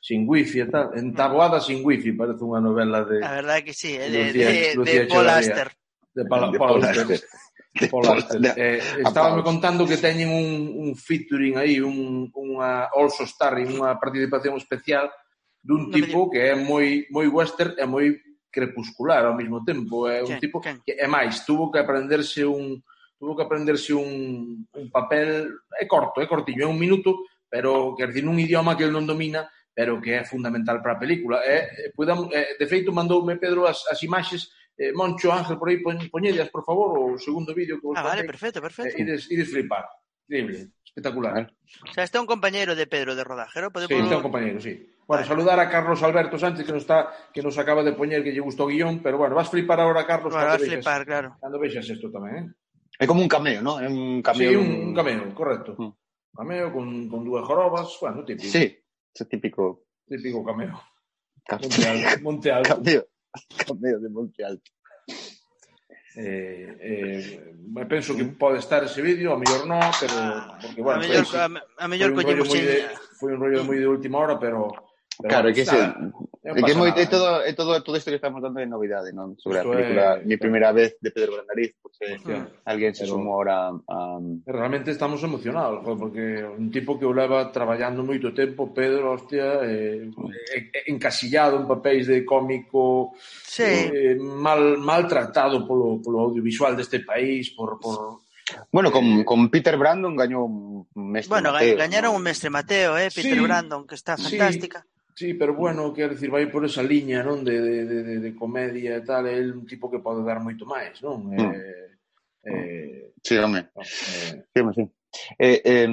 sin wifi e tal, entabuada sin wifi, parece unha novela de A verdade que sí, de, Lucía, de, Lucía de, de Paul Aster. De, Pala, de Paul De Paul Aster. De, eh, estábame contando que teñen un, un featuring aí, un, unha also starring, unha participación especial dun tipo que é moi moi western e moi crepuscular ao mesmo tempo, é un tipo que é máis, tuvo que aprenderse un tuvo que aprenderse un, un papel é corto, é cortiño, é un minuto, pero quer dizer, nun idioma que el non domina pero que é fundamental para a película. É, podamos, é, de feito, mandoume Pedro as, as imaxes Eh, Moncho Ángel, por aí poñedas, por favor, o segundo vídeo que vos Ah, vale, ten, perfecto, perfecto. Eh, ides, ides flipar. Increíble, espectacular. O sea, está un compañero de Pedro de Rodajero, pode Sí, está un compañero, sí. Bueno, vale. saludar a Carlos Alberto Sánchez que nos está que nos acaba de poñer que lle gustou o guión, pero bueno, vas flipar ahora Carlos bueno, vas vexas, flipar, claro. Cando vexas isto tamén, eh? É como un cameo, ¿no? É un cameo. Sí, un, un cameo, correcto. Mm. Cameo con, con dúas jorobas, bueno, típico. Sí. Ese típico Típico cameo. ca- Monte Alto. Monte Alto. cameo. Cameo de Monte Alto. Eh, eh, me penso que pode estar ese vídeo, a mellor non, pero porque bueno, a mellor, foi, a, a mellor foi un rollo moi de, foi un rollo moi de última hora, pero, Pero claro, bueno, que, nada, se, é que moi, muy, todo, é todo, todo isto que estamos dando de novidade, non? Sobre a película, é... mi primeira vez de Pedro Brandariz, porque eh, Hostia. alguén se pero, sumou ahora a... Realmente estamos emocionados, porque un tipo que o leva traballando moito tempo, Pedro, hostia, eh, eh encasillado en papéis de cómico, sí. eh, mal, maltratado polo, polo audiovisual deste país, por, por Bueno, con, eh, con Peter Brandon gañou un mestre bueno, Mateo. Bueno, gañaron ¿no? un mestre Mateo, eh, Peter sí, Brandon, que está fantástica. Sí. Sí, pero bueno, quero dicir, vai por esa liña, non, de, de, de, de comedia e tal, é un tipo que pode dar moito máis, non? Mm. Eh, eh, sí, home. Eh, sí, home, sí. Eh, eh,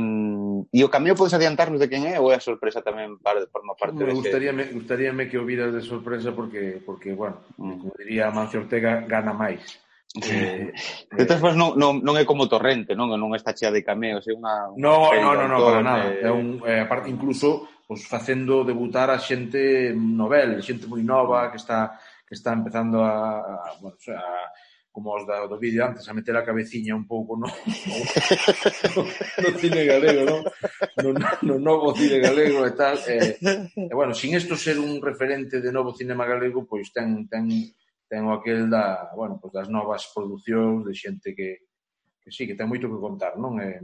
e o camión podes adiantarnos de quen é ou é a sorpresa tamén para forma parte me gustaría, me, gustaríame que o viras de sorpresa porque, porque bueno, mm. como diría Mancio Ortega, gana máis. Eh, de todas formas, non, non, non é como Torrente, non? Non está chea de cameos, é unha... No, no, no, no, para nada. É un, eh, aparte, incluso, pois, facendo debutar a xente novel, xente moi nova que está que está empezando a, a, bueno, a como os da, do vídeo antes, a meter a cabeciña un pouco no, no, no cine galego, no? No, no, no novo cine galego e tal. E, e bueno, sin isto ser un referente de novo cinema galego, pois ten, ten, ten o aquel da, bueno, pois das novas producións de xente que, que sí, que ten moito que contar, non? E,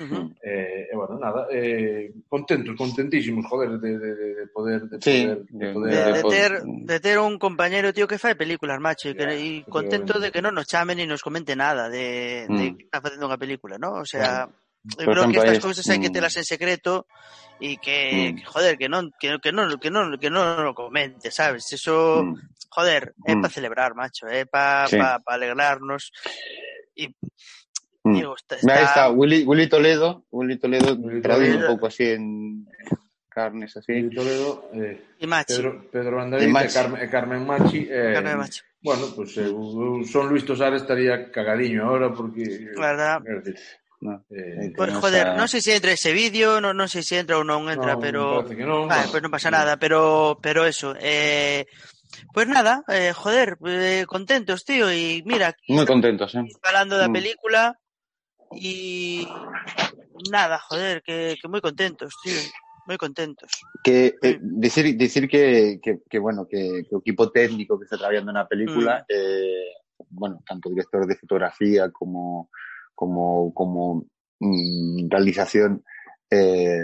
Uh eh, e, bueno, nada, eh, contentos, contentísimos, joder, de, de, de poder... De sí, poder, de, poder, de, de, ter, de ter un compañero, tío, que fai películas, macho, e, que, y contento de que non nos chamen e nos comente nada de, mm. de que está facendo unha película, ¿no? O sea, yeah. creo que estas cousas hai mm. que telas en secreto e que, mm. que joder, que non, que, que non, que non, que non lo comente, sabes? Eso, mm. joder, é mm. para celebrar, macho, é para sí. pa, pa alegrarnos e Mm. digo, está, Ahí está Willy, Willy Toledo, Willy Toledo, Willy Toledo. un poco así en carnes así. Willy Toledo, eh, e macho. Pedro, Pedro Bandarín e Machi. Carmen, e Carmen Machi. Eh, Carmen Machi. Bueno, pues eh, son Luis Tosar estaría cagadiño ahora porque... Decir, No. eh, Pues joder, a- non sei se entra ese vídeo, non, non sei se entra ou non entra, non, pero Vale, bueno. pues non pasa nada, pero pero eso, eh pues nada, eh, joder, eh, contentos, tío, y mira, aquí Muy contentos, ¿eh? hablando da Mm. película y nada, joder, que, que moi contentos, tío, moi contentos. Que eh, decir, decir que, que, que, bueno, que, que equipo técnico que está trabajando na película, eh, bueno, tanto director de fotografía como, como, como mm, realización, eh,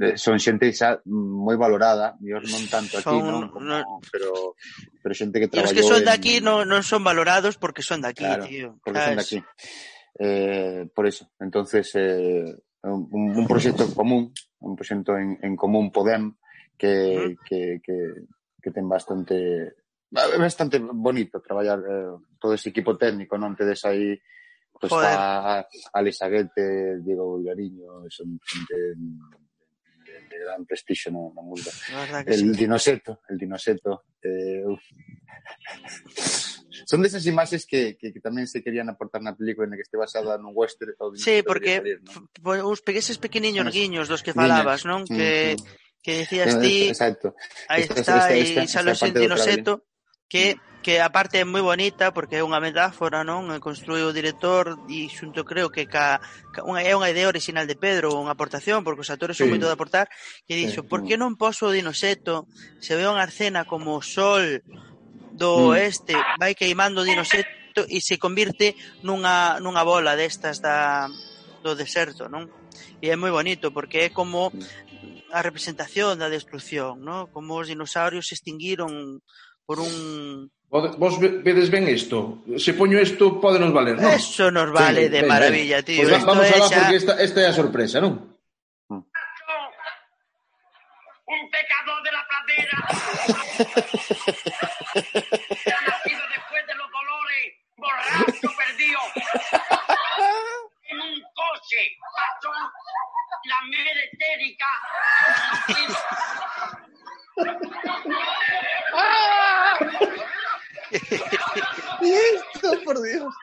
eh, son xente xa moi valorada, mellor non tanto aquí, Son- non? Como, no- pero, pero xente que E os traballou que son de en- aquí non, non son valorados porque son de aquí, Claro, tío. porque son de aquí. Eh, por eso, entonces, eh, un, un proxecto común, un proxecto en, en común Podem que, que, que, que ten bastante bastante bonito traballar eh, todo ese equipo técnico, non tedes aí pues Joder. a Aguete, Diego Villariño, son de, de gran prestixo no, no mundo. El sí. dinoseto, el dinoseto. Eh, Son desas imaxes que, que, que tamén se querían aportar na película en que este basada nun western. Ou sí, porque salir, ¿no? os pegueses pequeniños guiños dos que falabas, non? Mm, que, sí. que decías ti... Exacto. Aí está, aí xa lo sentí no seto, que que a parte é moi bonita porque é unha metáfora, non? Construiu o director e xunto creo que ca, ca unha, é unha idea original de Pedro, unha aportación, porque os actores sí. moito de aportar, que dixo, sí. por que non poso o dinoseto se ve unha escena como o sol do mm. oeste vai queimando o dinoseto e se convirte nunha, nunha bola destas da, do deserto, non? E é moi bonito porque é como a representación da destrucción, ¿no? Como os dinosaurios se extinguiron por un Pode- Vos ve- vedes ben isto? Se poño isto, podenos valer, non? Eso nos vale Sí, de ben, maravilla, ben. tío. Va- Esto vamos é alá xa- porque esta, esta é a sorpresa, non? un pecador de la pradera. ha nacido después de los dolores, borracho perdido. en un coche pasó la mera etérica. ¿Y esto, por Dios?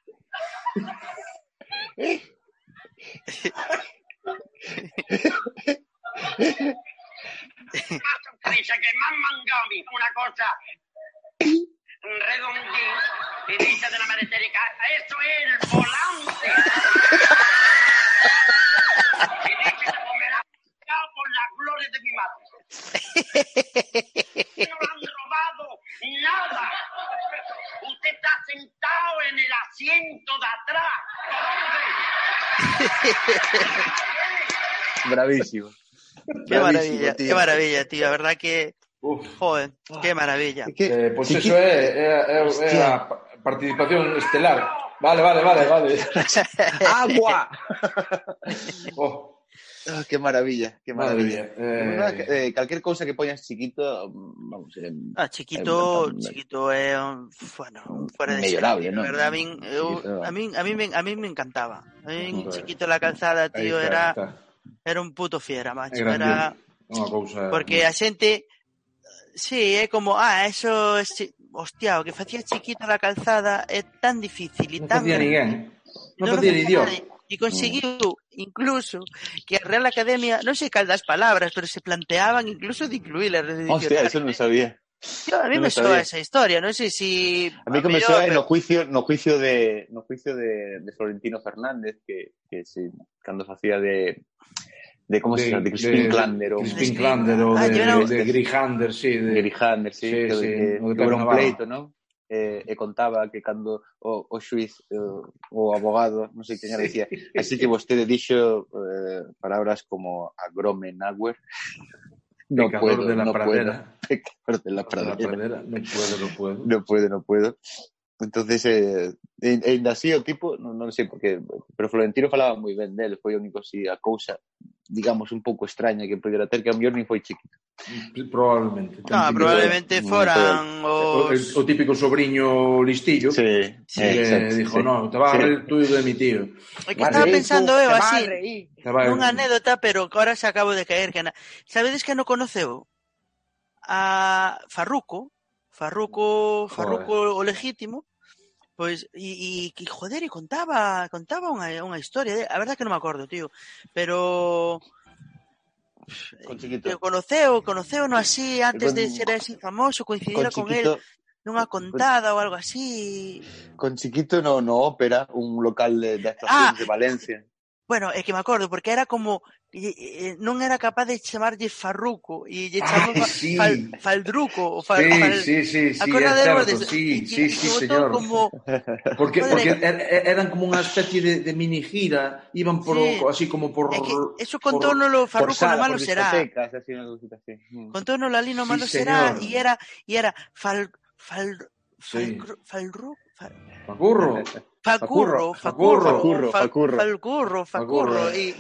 Dice que me han mangado a mí una cosa redondín y dice de la madre etérica, eso es el volante. y dice que me la han mangado por la gloria de mi madre. no le han robado nada. Usted está sentado en el asiento de atrás. Bravísimo. Qué Bravísimo, maravilla, tío. qué maravilla, tío. La verdad que... Joder, qué maravilla. Eh, pois iso é, é, é, é a pa- participación estelar. Vale, vale, vale, vale. ¡Agua! Oh, Ah, qué maravilla, qué maravilla. eh. Eh, cualquier cosa que poñas chiquito, vamos, eh, Ah, chiquito, eh, chiquito un, bueno, fuera de serie, ¿no? La verdad, a min, eu, Chiquito. a min, a min, me- a min me encantaba. A Joder. chiquito la calzada, tío, está, era, está. Era un puto fiera, É macho. Era, Unha cousa... porque a xente, sí, é como, ah, eso, es, chi- hostia, o que facía chiquito la calzada é tan difícil e Non tan... facía ninguén. Non Non facía ni Dios. nadie. E conseguiu incluso que a Real Academia, non sei cal das palabras, pero se planteaban incluso de incluílas no Hostia, eso non sabía. Yo, a mí no me, me soa esa historia, non sei. Si... A mí que me soa pero... no juicio, no juicio de no juicio de, de Florentino Fernández que, que se, si, cando facía de de como de, se chama, de Crispin Klander ou Crispin Klander ou de, de, ah, de, de Grihander, sí, de Grihander, sí, sí, que, sí, que, que, un pleito, ¿no? eh, e contaba que cando o, o xuiz eh, o abogado, non sei quen era, dicía así que vostede dixo eh, palabras como agrome No no puedo, de la no pradera. puedo espectador de la pradera. La pradera. No puedo, no puedo. No puedo, no puedo. Entonces, eh, en, así o tipo, non, non sei porque, pero Florentino falaba moi ben del, foi o único así a cousa, digamos, un pouco extraña que podera ter, que a mellor nin foi chiquito. Probablemente. Ah, probablemente foran os... O, o típico sobrinho listillo sí, eh, sí, que exacto, dijo, sí. no, te vas sí. a reír tú de mi tío. É que estaba pensando eu así, nunha anécdota, pero que ahora se acabo de caer. Que na... Sabedes que non conoceu a Farruco, Farruco, Farruco o legítimo, Pois, e, e, que joder, e contaba, contaba unha, unha historia, de, a verdade que non me acordo, tío, pero con chiquito. conoceu, conoceu no así antes con, de ser así famoso, coincidira con, chiquito, con él nunha contada con, ou algo así. Con Chiquito no, no ópera, un local de, de actuación ah, de Valencia. Bueno, é que me acordo, porque era como non era capaz de chamarlle Farruco e lle chamaba sí. fal, Faldruco ou fal, Sí, fal, sí, sí, sí, certo, de- sí, sí, sí, señor. como Porque, porque er- er- eran como unha especie de, de mini gira, iban por Sí. o- así como por É que eso contónolo Por Farruco no malo será. así. Mm. Contónolo ali no Sí, malo será señor. e era e era fal fal Sí. fal, falru, fal, Facurro. Facurro, Facurro, Facurro, Facurro, Y...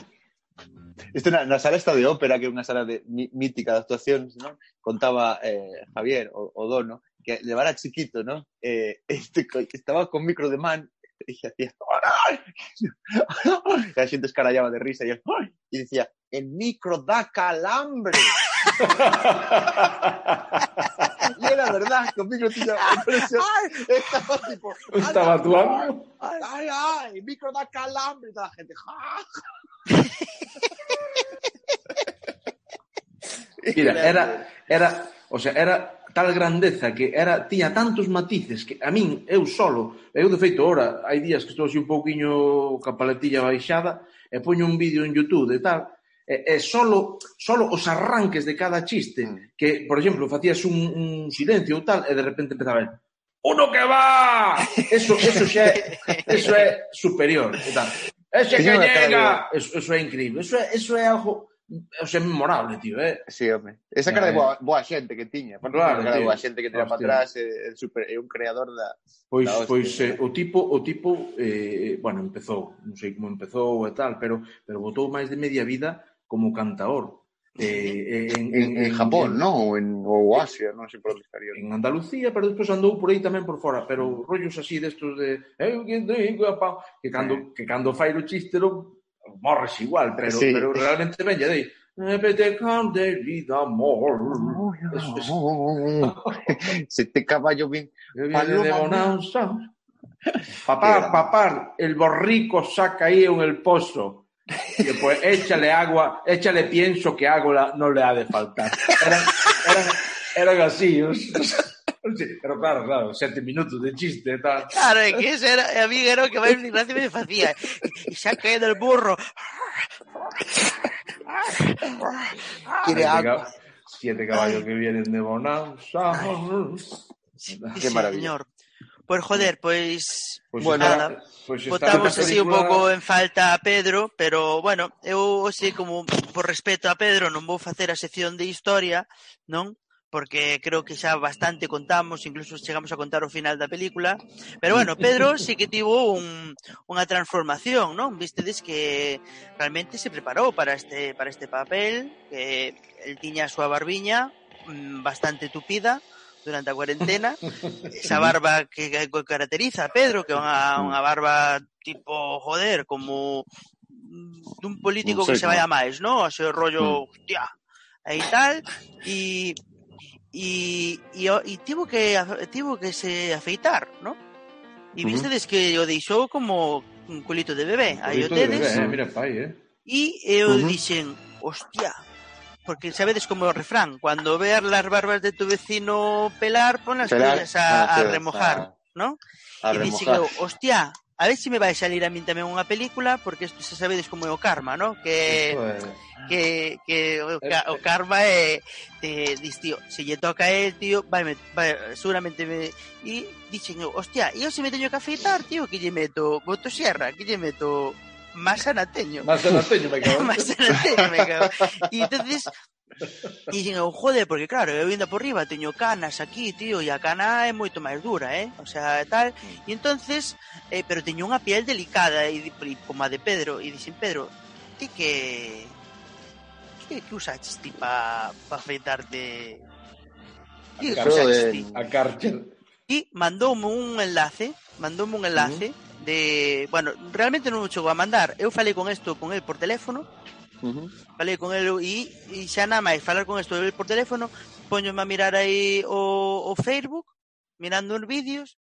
Esto es una, sala esta de ópera, que es una sala de, mítica de actuación, ¿no? Contaba eh, Javier Odono, que le era chiquito, ¿no? Eh, este, estaba con micro de man y hacía y la gente escarallaba de risa y, decía, el micro da calambre. y era verdad, con microtilla. ¡Ay! Estaba tipo. Estaba actuando. ¡Ay, ay! ay micro da calambre y toda la gente. ¡Ja! Mira, era, era, o sea, era tal grandeza que era tiña tantos matices que a min eu solo, eu de feito ora, hai días que estou así un pouquiño ca paletilla baixada e poño un vídeo en YouTube e tal, é, é solo, solo os arranques de cada chiste, que, por exemplo, facías un, un silencio ou tal, e de repente empezaba el, uno que va! Eso, eso xa é, eso é superior. E tal. Ese que llega! Eso, eso é increíble. Eso é, eso é algo o sea, memorable, tío, eh? Sí, home. Esa cara de eh. boa, boa xente que tiña. Bueno, claro, cara tío. de boa xente que tira para atrás, é, super, é un creador da... Pois, da hostia, pois eh, o tipo, o tipo eh, bueno, empezou, non sei como empezou e tal, pero, pero botou máis de media vida como cantaor eh, en, en, en, en, Japón, en. Ou en ou Asia, non sei por onde estaría. En Andalucía, pero despois andou por aí tamén por fora, pero mm. rollos así destos de eu que digo, pa, que cando que cando fai o chistero morres igual, pero sí. pero realmente ben lle dei vida amor. Se te caballo bien. Paloma. Papá, papá, el borrico saca aí en el pozo. Y después échale agua, échale pienso que agua no le ha de faltar. Eran, eran, eran así. Sí, pero claro, claro, sete minutos de chiste tal. Claro, é que ese era, a mí era que máis gracia me facía. E xa caído el burro. Quiere Siete agua. Siete caballos que vienen de bonanza. Sí, Qué maravilla. señor. Pois joder, pois pues bueno, nada, pois botamos así película... un pouco en falta a Pedro, pero bueno, eu así como por respeto a Pedro non vou facer a sección de historia, non? porque creo que xa bastante contamos, incluso chegamos a contar o final da película. Pero bueno, Pedro sí que tivo un, unha transformación, non? Vistedes que realmente se preparou para este para este papel, que el tiña a súa barbiña mm, bastante tupida, durante a cuarentena, esa barba que, que caracteriza a Pedro, que é unha, unha barba tipo, joder, como dun político que se vaya máis, ¿no? Ese rollo, mm. hostia, e tal, e e, e, e tivo que tivo que se afeitar, ¿no? E mm-hmm. vistedes que o deixou como un culito de bebé, aí o tedes. Bebé, eh? Mira, pai, eh. E eu mm-hmm. dixen, hostia, porque sabedes como o refrán, cuando veas las barbas de tu vecino pelar, pon las tuyas a, a, remojar, a, ¿no? A e dixen eu, hostia, a ver se si me vai salir a min tamén unha película, porque isto se sabedes como é o karma, ¿no? Que é... que, que o, ca, o karma é te dis, tío, se lle toca a él, tío, vai, me, vai seguramente me e dixen eu, hostia, eu se me teño que afeitar, tío, que lle meto motosierra, que lle meto más anateño. Más anateño, me cago. más anateño, me cago. E entonces, E dixen eu, joder, porque claro, eu ainda por riba teño canas aquí, tío, e a cana é moito máis dura, eh? O sea, tal. Mm. E entonces, eh, pero teño unha piel delicada, e, e como a de Pedro, e dixen, Pedro, ti que... Que, que usaches ti pa, pa afeitarte... Ti que usaches ti? A cárcel. E mandoume un enlace, mandoume un enlace, uh -huh de, bueno, realmente non chegou a mandar. Eu falei con isto con el por teléfono. Uh -huh. Falei con el e, e xa nada máis falar con isto el por teléfono, poñome a mirar aí o, o Facebook, mirando os vídeos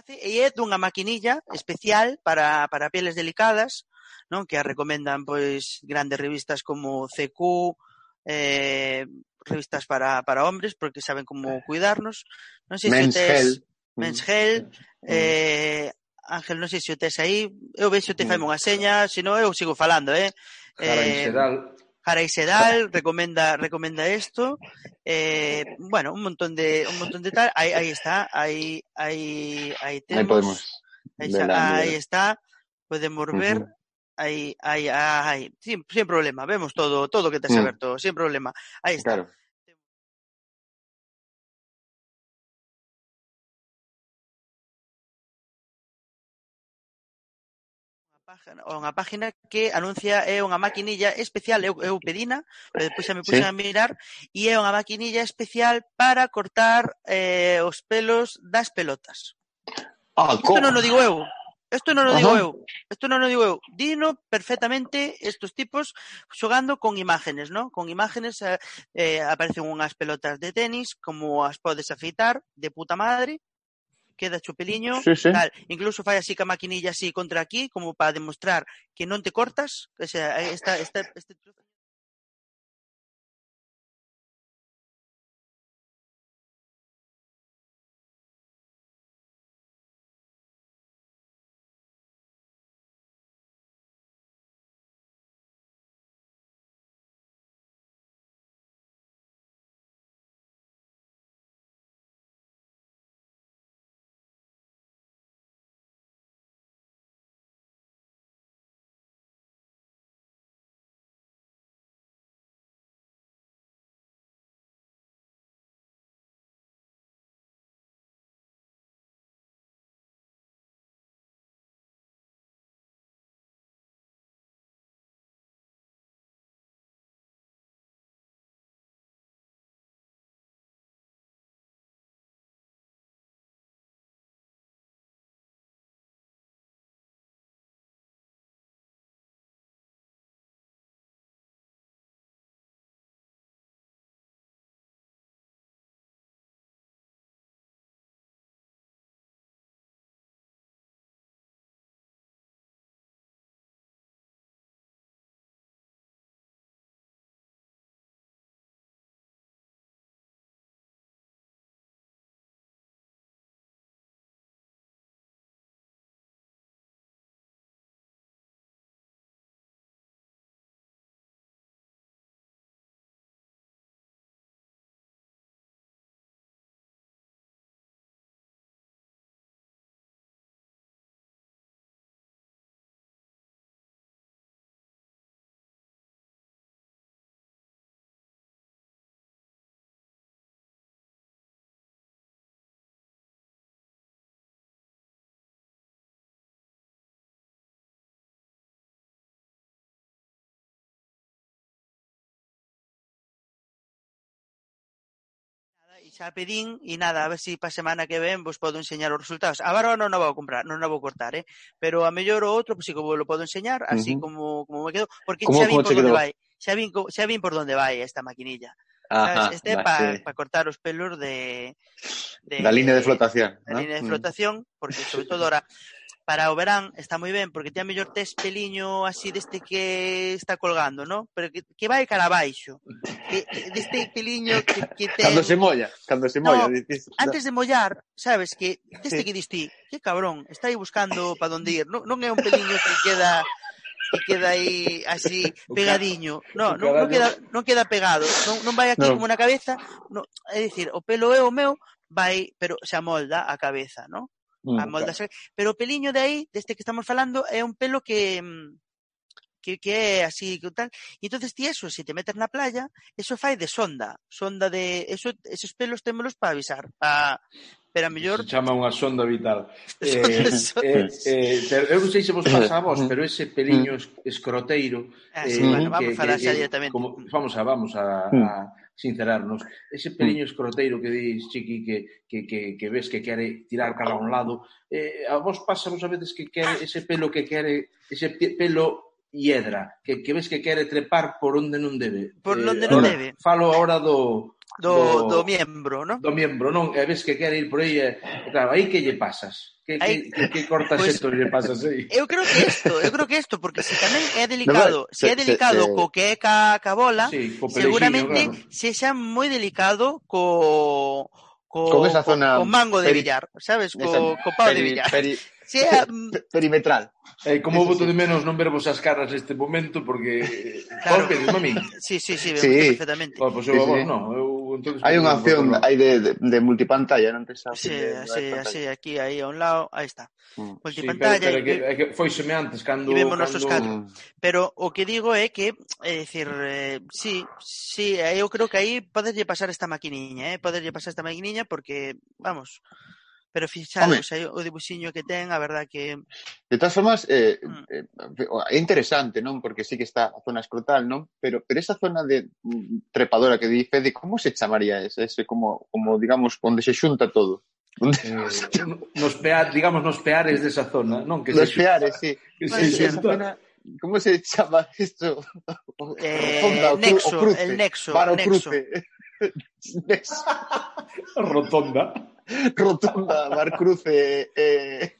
enlace e é dunha maquinilla especial para, para peles delicadas, non que a recomendan pois grandes revistas como CQ, eh, revistas para, para hombres porque saben como cuidarnos. Non sei Men's se tes, Hell. Men's Hell. Mm. Eh, Ángel, non sei se o tes aí. Eu vexo te mm. faime unha seña, se non eu sigo falando, eh? Cara, eh, en xeral, Jara Sedal recomenda recomenda esto eh, bueno un montón de un montón de tal ahí, ahí está ahí ahí ahí Ahí tenemos podemos ahí, está, la ahí está podemos ver Ujú. ahí ahí ahí sin, sin problema vemos todo todo que te has Mm. abierto sin problema ahí está Claro. página, unha página que anuncia é unha maquinilla especial, eu, eu pedina, pero depois xa me puxen sí. a mirar, e é unha maquinilla especial para cortar eh, os pelos das pelotas. Ah, Isto non o digo eu, Isto non o digo Ajá. eu, isto non o digo eu. Dino perfectamente estos tipos xogando con imágenes, ¿no? Con imágenes eh, eh aparecen unhas pelotas de tenis como as podes afeitar de puta madre queda chupeliño, Sí, sí. tal. Incluso fai así ca maquinilla así contra aquí, como para demostrar que non te cortas, o sea, esta, esta, este xa pedín e nada, a ver se si pa semana que ven vos podo enseñar os resultados. A barba non a vou comprar, non a vou cortar, eh? pero a mellor o outro, pois pues, sí, como lo podo enseñar, así uh -huh. como, como me quedo, porque xa vin por onde vai. ¿eh? Xa vin, xa vin por onde vai eh, esta maquinilla. Ajá, ¿sabes? Este para sí. pa cortar os pelos de, de da línea de flotación, de, ¿no? da línea de mm. flotación, porque sobre todo ahora para o verán está moi ben, porque ti a mellor tes peliño así deste que está colgando, ¿no? Pero que, que vai cara abaixo. Que, deste peliño que, que ten... Cando se molla, cando se molla. No, dices, antes de mollar, sabes, que deste que diste, que cabrón, está aí buscando para onde ir. Non, non é un peliño que queda que queda aí así pegadiño. No, non, non queda non queda pegado, non non vai aquí no. como na cabeza, no, é dicir, o pelo é o meu, vai, pero se amolda a cabeza, ¿no? mm, a moldaxe, claro. pero o peliño de aí, deste que estamos falando, é un pelo que mm, que, que é así que tal. E entonces ti eso, se te metes na playa, eso fai de sonda, sonda de eso esos pelos témolos para avisar, para pero a mellor... Se chama unha sonda vital. Eh, eh, eh, eh, eu non sei se vos pasa a vos, mm. pero ese peliño mm. escroteiro... Ah, sí, eh, bueno, vamos que, a falar xa directamente. Eh, como, vamos a, vamos a, a, sincerarnos. Ese peliño escroteiro que dis, Chiqui, que, que, que, que ves que quere tirar cara a un lado, eh, a vos pasa a veces que quere ese pelo que quere, ese pelo hiedra, que, que ves que quere trepar por onde non debe. Por eh, onde eh, non debe. Falo ahora do, do, do, do miembro, ¿no? Do miembro, non? E ves que quere ir por aí, e, claro, aí que lle pasas? Que, aí... que, que, que cortas pues, esto lle pasas aí? Eu creo que isto, eu creo que isto, porque se tamén é delicado, no, se, se é delicado se, se... co que é ca, ca bola, sí, co seguramente claro. se xa moi delicado co co, con esa zona co, mango de peri, billar, sabes? Co, esa, co pau peri, de billar. Peri, sea... Mm, perimetral. Eh, como voto sí. de menos non vervos as caras neste momento porque claro. vos vedes, mami. Sí, sí, sí, vemos sí. perfectamente. Bueno, pois pues eu, sí, sí. no, eu entonces, hai unha opción hai de, de, de multipantalla, non te sabes. Sí, de, así, aquí aí a un lado, aí está. Mm. Multipantalla. Sí, pero, pero, que, é que foi antes cando vemos cando... catro. Pero o que digo é que, é dicir, eh, sí, sí, eh, eu creo que aí poderlle pasar esta maquiniña, eh, poderlle pasar esta maquiniña porque, vamos, pero fixaros, aí o dibuxiño que ten, a verdad que... De todas formas, eh, mm. eh, é interesante, non? Porque sí que está a zona escrotal, non? Pero, pero esa zona de mm, trepadora que di Fede, como se chamaría ese, ese como, como, digamos, onde se xunta todo? Onde... Eh, nos pear, digamos, nos peares desa zona, non? Que nos se peares, sí. Que se xunta. Zona... Como se chama isto? Eh, Rotonda, o nexo, o cruce, el nexo. Para o nexo. cruce. Rotonda. Rotunda, Marcruce... Eh...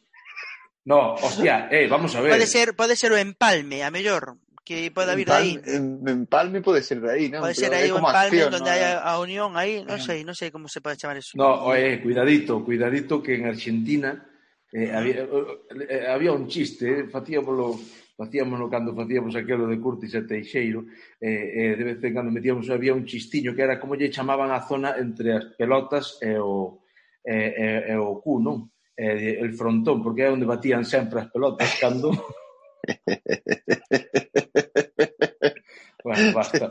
No, hostia, eh, vamos a ver. Pode ser, pode ser o empalme, a mellor, que poda vir de aí. Empalme pode ser de aí, non? Pode ser aí o empalme acción, donde ¿no? hai a unión aí, non mm. sei, non sei como se pode chamar eso. No, eh, cuidadito, cuidadito que en Argentina eh, había, eh, eh, había un chiste, eh, facíamolo facíamoslo cando facíamos aquelo de Curtis e Teixeiro, eh, eh, de vez en cando metíamos, había un chistiño que era como lle chamaban a zona entre as pelotas e o, e, e, e o cu, non? É el frontón, porque é onde batían sempre as pelotas cando... bueno, basta.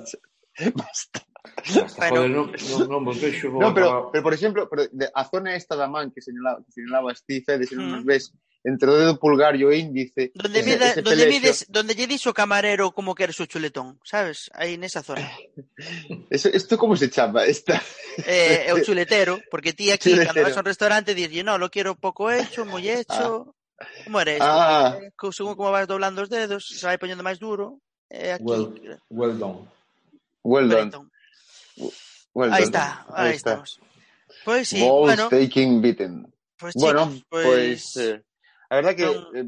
Basta. Basta, bueno, joder, non, non, non vos vexo... Non, pero, pero, por exemplo, pero a zona esta da man que señalaba, que señalaba Steve, eh, de se non mm. nos ves, entre o dedo pulgar e o índice, Donde, ese- mida, ese donde mides, donde lle dis o camarero como queres o chuletón, sabes? Aí nesa zona. eso, ¿Esto cómo se chama? Esta, Eh, é o chuletero, porque ti aquí, Chuletero. cando vas a un restaurante, dirlle, no, lo quiero pouco hecho, moi hecho. Como era isto? Ah. Eh, según como vas doblando os dedos, se vai poñendo máis duro. Eh, aquí. Well, well done. well done. Well done. está, aí, está. estamos. Pois sí, Balls bueno, taking beaten. pois bueno, chicos, pois, pois... eh, A verdad que non... eh,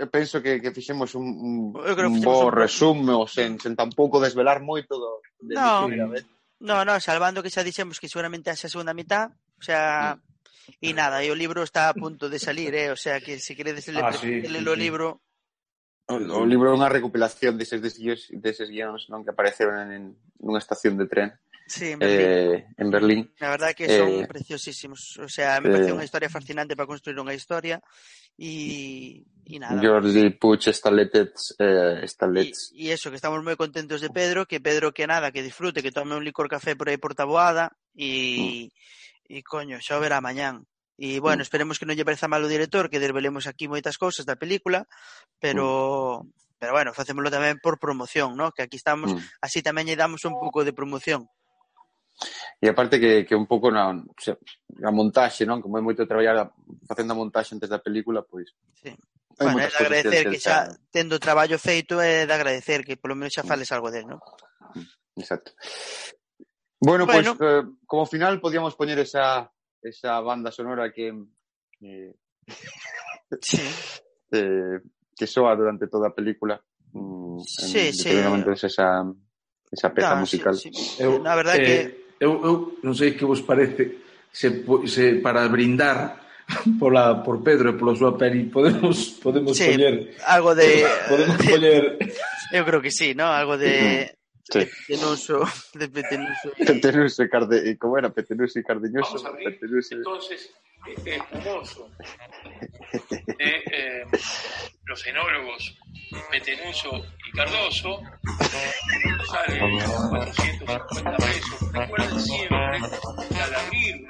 eh penso que, que fixemos un, un, un bo un... resumo sen, sen tampouco desvelar moito do, de vez. No, no, salvando que xa dixemos que seguramente haxa segunda mitad, o sea, mm. E nada, e o libro está a punto de salir, eh? o sea que se queredes ler ah, sí, sí, sí. o libro... O, o libro é unha recopilación deses, deses, deses guións non que apareceron en, en, nunha estación de tren. Sí, en Berlín. Eh, en Berlín. La verdad que son eh, preciosísimos. O sea, me eh, parece una historia fascinante para construir una historia. Y, y nada. Jordi Puch, eh, Stalets. Y, y, eso, que estamos muy contentos de Pedro, que Pedro que nada, que disfrute, que tome un licor café por ahí por Taboada. Y, mm. y coño, xa verá mañán. E bueno, mm. esperemos que non lle pareza mal o director, que desvelemos aquí moitas cousas da película, pero mm. pero bueno, facémoslo tamén por promoción, ¿no? Que aquí estamos, mm. así tamén lle damos un pouco de promoción. E a parte que, que un pouco na, o sea, a montaxe, non? Como é moito traballar facendo a montaxe antes da película, pois... Sí. Bueno, é de agradecer que, que xa, tendo o traballo feito, é de agradecer que polo menos xa fales algo del, non? Mm, exacto. Bueno, pois, bueno. pois, pues, eh, como final podíamos poñer esa, esa banda sonora que... Eh, sí. eh, que soa durante toda a película. Mm, sí, en, sí. Esa, esa peza no, musical. Sí, sí. Eu, Na verdade eh, que eu, eu non sei que vos parece se, se para brindar pola por Pedro e pola súa peli podemos podemos sí, coller algo de podemos coller Eu creo que sí, ¿no? Algo de Sí. Petenuso, de Petenuso. Petenuso, carde... ¿cómo era? Petenuso y Cardeñoso. Vamos a abrir, Petenuso. entonces, este, Pumoso. De, eh, los enólogos Petenuso y Cardoso sale 450 pesos recuerden siempre que al abrir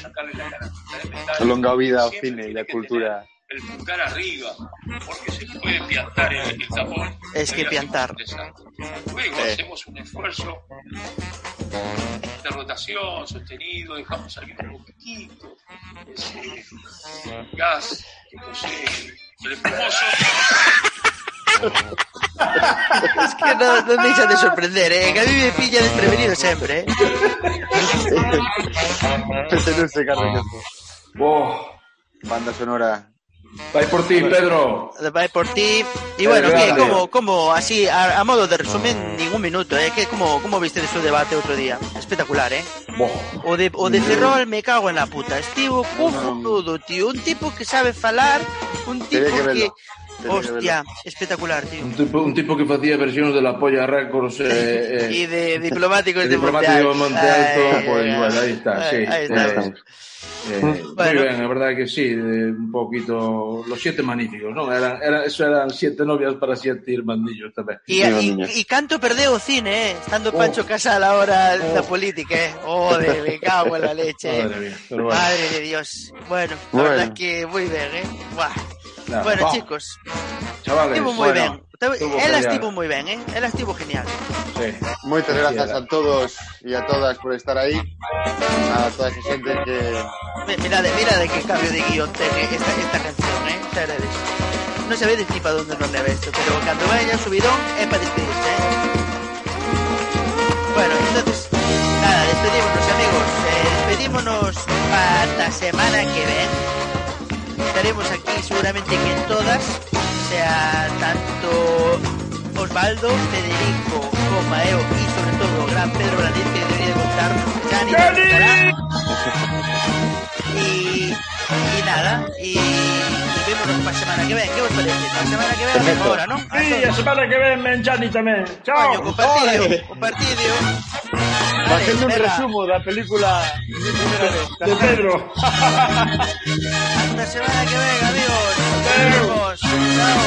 sacarle la carátula de metal Longa vida ao siempre cine y tiene a que cultura. el pulgar arriba porque se puede piantar el, el tapón Es que piantar. luego hacemos un esfuerzo de rotación sostenido, dejamos salir un poquitito ese gas que posee el espumoso. Es que no, no deixa de sorprender, eh? Que a mí me pilla desprevenido sempre, eh? Petenuso y Cardeñoso. Oh, Banda sonora. vai por ti, Pedro. Vai por ti. Y bueno, grande. como, como así, a, a modo de resumen, ningún minuto, eh? Que como, como viste de su debate outro día? Espectacular, eh? O de, o de Ferrol me cago en la puta. Estivo todo, tío. Un tipo que sabe falar, un tipo que Hostia, espectacular, tío. Un tipo, un tipo que facía versións de la polla Records eh, eh, Y de diplomáticos de de diplomático de Monte Alto, pues Ay, bueno, ahí está, ay, sí. ahí estamos. Eh, eh, Bueno. Muy bien, la verdad que sí, eh, un poquito los siete magníficos, ¿no? Eran, eran, eso eran siete novias para siete irmandillos también. Y, y, y canto perdeu o cine, eh? Estando Pancho Casal ahora na política, eh? Joder, me cago en la leche. Madre mía, pero bueno. Madre de Dios. Bueno, la Bueno. verdad que muy bien, eh? Buah. Bueno, chicos, Chavales, estivo moi bueno, ben. Ela genial. estivo moi ben, eh? Ela estivo genial. Sí. Muchas gracias a todos y a todas por estar ahí. A toda esa gente que. Mi- Mira de, mira de qué cambio de guion tiene esta, esta canción, eh? Xa veredes. No sabedes ni para dónde nos leva esto, pero cuando vaya subidón es para despedirse, eh? Bueno, entonces, nada, despedímonos amigos, eh, despedímonos para la semana que ven. Estaremos aquí seguramente que en todas, sea tanto Osvaldo, Federico, Comaeo y sobre todo gran Pedro Brandín que debería de contar también estará. y, y nada, y, y vémonos para la semana que ven. ¿Qué os parece? Para la semana que ven, Perfecto. ahora, ¿no? Sí, a semana que ven, Menchani tamén. Chao. Coño, compartidio, compartidio. Haciendo un venga. resumo de la película De Pedro. Hasta semana que ven, amigos. Nos vemos. Chao.